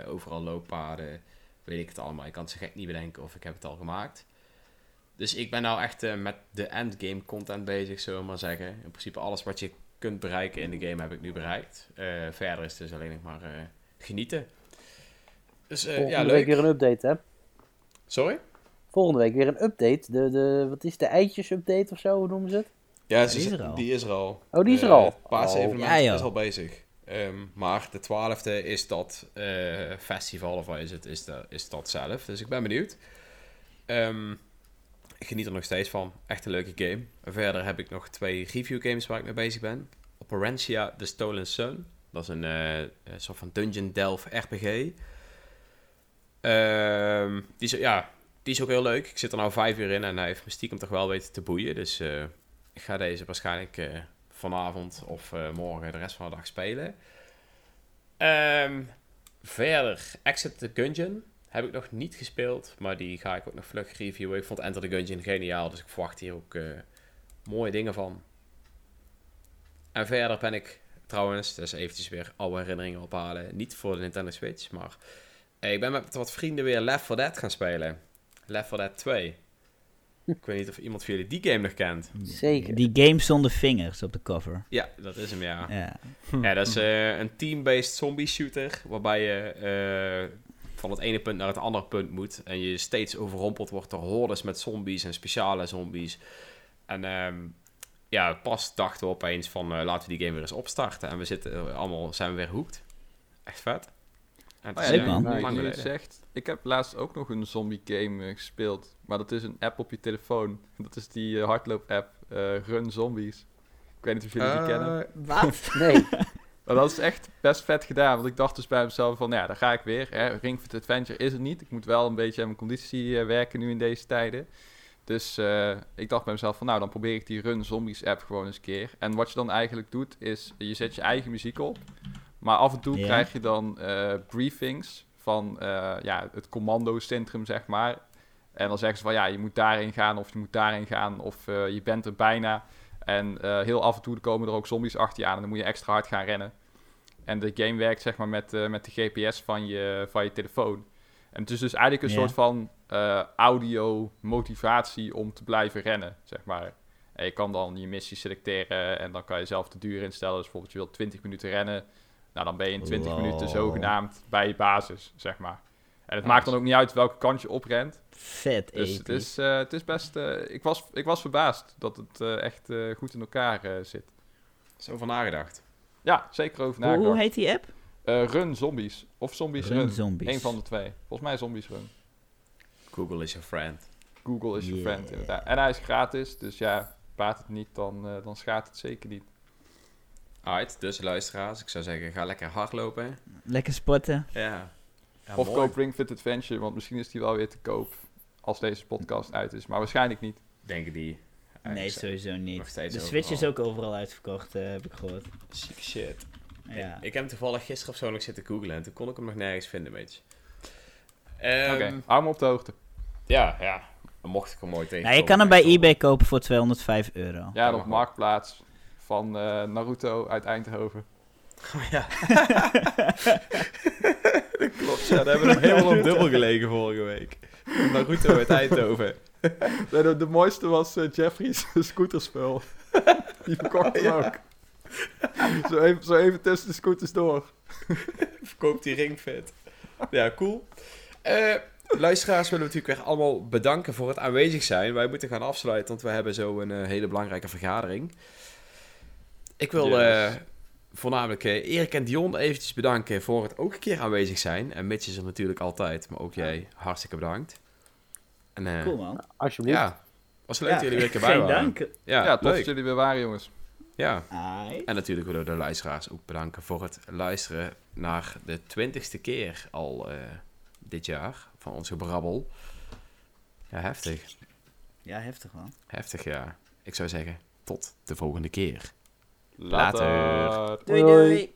S1: overal looppaden. Weet ik het allemaal. Ik kan het zo gek niet bedenken of ik heb het al gemaakt. Dus ik ben nou echt met de endgame content bezig, zullen we maar zeggen. In principe alles wat je kunt bereiken in de game heb ik nu bereikt. Eh, verder is het dus alleen nog maar eh, genieten. Dus eh,
S3: Volgende
S1: ja,
S3: week weer een update, hè?
S1: Sorry?
S3: Volgende week weer een update. De, de, wat is de eitjes-update of zo? Hoe noemen ze het?
S1: Ja,
S4: Die is er al.
S1: Die is er al.
S3: Oh, die is er al.
S1: Paasevenement
S4: Oh. Ja,
S1: is al bezig. Ehm, maar de 12e is dat eh, festival, of wat is het, is, dat is dat zelf. Dus ik ben benieuwd. Ehm, ik geniet er nog steeds van. Echt een leuke game. Verder heb ik nog twee review games waar ik mee bezig ben. Operantia The Stolen Sun. Dat is een, eh, een soort van Dungeon Delve RPG. Ehm, die, is, ja, die is ook heel leuk. Ik zit er nou vijf uur in en hij heeft me stiekem toch wel weten te boeien. Dus eh, ik ga deze waarschijnlijk eh, vanavond of morgen de rest van de dag spelen. Ehm, verder, Exit the Gungeon. Heb ik nog niet gespeeld, maar die ga ik ook nog vlug reviewen. Ik vond Enter the Gungeon geniaal, dus ik verwacht hier ook eh, mooie dingen van. En verder ben ik trouwens, dus eventjes weer oude herinneringen ophalen. Niet voor de Nintendo Switch, maar eh, ik ben met wat vrienden weer Left 4 Dead gaan spelen. Left 4 Dead 2. Ik weet niet of iemand van jullie die game nog kent.
S3: Zeker.
S4: Die game zonder vingers op de cover.
S1: Ja, dat is hem, ja.
S4: Ja.
S1: Ja, dat is eh, een team-based zombie shooter. Waarbij je eh, van het ene punt naar het andere punt moet. En je steeds overrompeld wordt door hordes met zombies en speciale zombies. En ehm, ja, pas dachten we opeens van eh, laten we die game weer eens opstarten. En we zitten eh, allemaal, zijn we weer hoekt. Echt vet. En
S2: Oh ja,
S4: man.
S1: geleden.
S2: zegt, ik heb laatst ook nog een zombie game eh, gespeeld. Maar dat is een app op je telefoon. Dat is die eh, hardloop-app eh, Run Zombies. Ik weet niet of jullie die kennen.
S1: Eh,
S4: Wat?
S3: Nee. <laughs>
S2: Maar dat is echt best vet gedaan. Want ik dacht dus bij mezelf van, ja, daar ga ik weer. Hè. Ring Fit Adventure is het niet. Ik moet wel een beetje aan mijn conditie eh, werken nu in deze tijden. Dus eh, ik dacht bij mezelf van, nou, dan probeer ik die Run Zombies app gewoon eens een keer. En wat je dan eigenlijk doet, is je zet je eigen muziek op. Maar af en toe krijg je dan eh, briefings van eh, ja, het commandocentrum, zeg maar. En dan zeggen ze van, ja, je moet daarin gaan of je moet daarin gaan of je bent er bijna. En eh, heel af en toe komen er ook zombies achter je aan en dan moet je extra hard gaan rennen. En de game werkt zeg maar met, eh, met de GPS van je, van je telefoon. En het is dus eigenlijk een soort van eh, audio motivatie om te blijven rennen, zeg maar. En je kan dan je missie selecteren en dan kan je zelf de duur instellen. Dus bijvoorbeeld je wilt 20 minuten rennen. Nou, dan ben je in 20
S4: Lol.
S2: minuten zogenaamd bij je basis, zeg maar. En het maakt dan ook niet uit welke kant je oprent.
S4: Vet
S2: Dus het is, eh, het is best... eh, ik, was, ik was verbaasd dat het eh, echt eh, goed in elkaar eh, zit.
S1: Zo van nagedacht.
S2: Ja, zeker over
S4: Hoe, hoe
S2: nagedacht.
S4: heet die app?
S2: Eh, run Zombies. Of Zombies Run.
S4: Run Zombies.
S2: Eén van de twee. Volgens mij Zombies Run.
S1: Google is your friend.
S2: Google is your
S4: Yeah.
S2: friend, inderdaad. En hij is gratis, dus ja, baat het niet, dan, eh, dan schaadt het zeker niet.
S1: Alright, dus luisteraars, ik zou zeggen, ga lekker hardlopen.
S4: Lekker sporten.
S1: Ja. Ja,
S2: of
S1: mooi.
S2: koop Ring Fit Adventure, want misschien is die wel weer te koop als deze podcast uit is. Maar waarschijnlijk niet.
S1: Denken die.
S4: Nee, sowieso niet. De Switch is ook overal uitverkocht, eh, heb ik gehoord.
S1: Ziek shit.
S4: Ja.
S1: Ik heb hem toevallig gisteren of zo nog zitten googlen en toen kon ik hem nog nergens vinden, weet je.
S2: Oké,
S1: Ehm,
S2: hou me op de hoogte.
S1: Ja, ja. Dan mocht ik hem mooi tegen.
S4: Nou, je kan hem bij eBay kopen voor 205 euro.
S2: Ja, op. Marktplaats van eh, Naruto uit Eindhoven.
S1: Ja. <laughs> dat klopt, ja. Daar hebben we nog helemaal op dubbel gelegen vorige week. Naruto uit Eindhoven.
S2: Nee, de, de mooiste was eh, Jeffrey's <laughs> scooterspul. <laughs> Die verkocht hem ook. Zo even, zo even tussen de scooters door.
S1: Verkoopt die ringfit. Ja, cool. Eh, luisteraars willen we natuurlijk weer allemaal bedanken voor het aanwezig zijn. Wij moeten gaan afsluiten, want we hebben zo een eh, hele belangrijke vergadering. Ik wil
S2: Yes.
S1: eh, voornamelijk eh, Erik en Dion eventjes bedanken voor het ook een keer aanwezig zijn. En Mitch is er natuurlijk altijd, maar ook jij hartstikke bedankt. En, eh,
S4: Cool man.
S3: Alsjeblieft.
S1: Ja, was leuk dat jullie weer een keer bij
S4: Geen
S1: waren.
S4: dank.
S1: Ja,
S2: Ja, tof dat jullie weer waren, jongens.
S1: Ja. En natuurlijk willen we de luisteraars ook bedanken voor het luisteren naar de twintigste keer al eh, dit jaar van onze brabbel. Ja, heftig.
S4: Ja, heftig man.
S1: Heftig, ja. Ik zou zeggen, tot de volgende keer.
S2: Later.
S1: Later.
S4: Doei doei.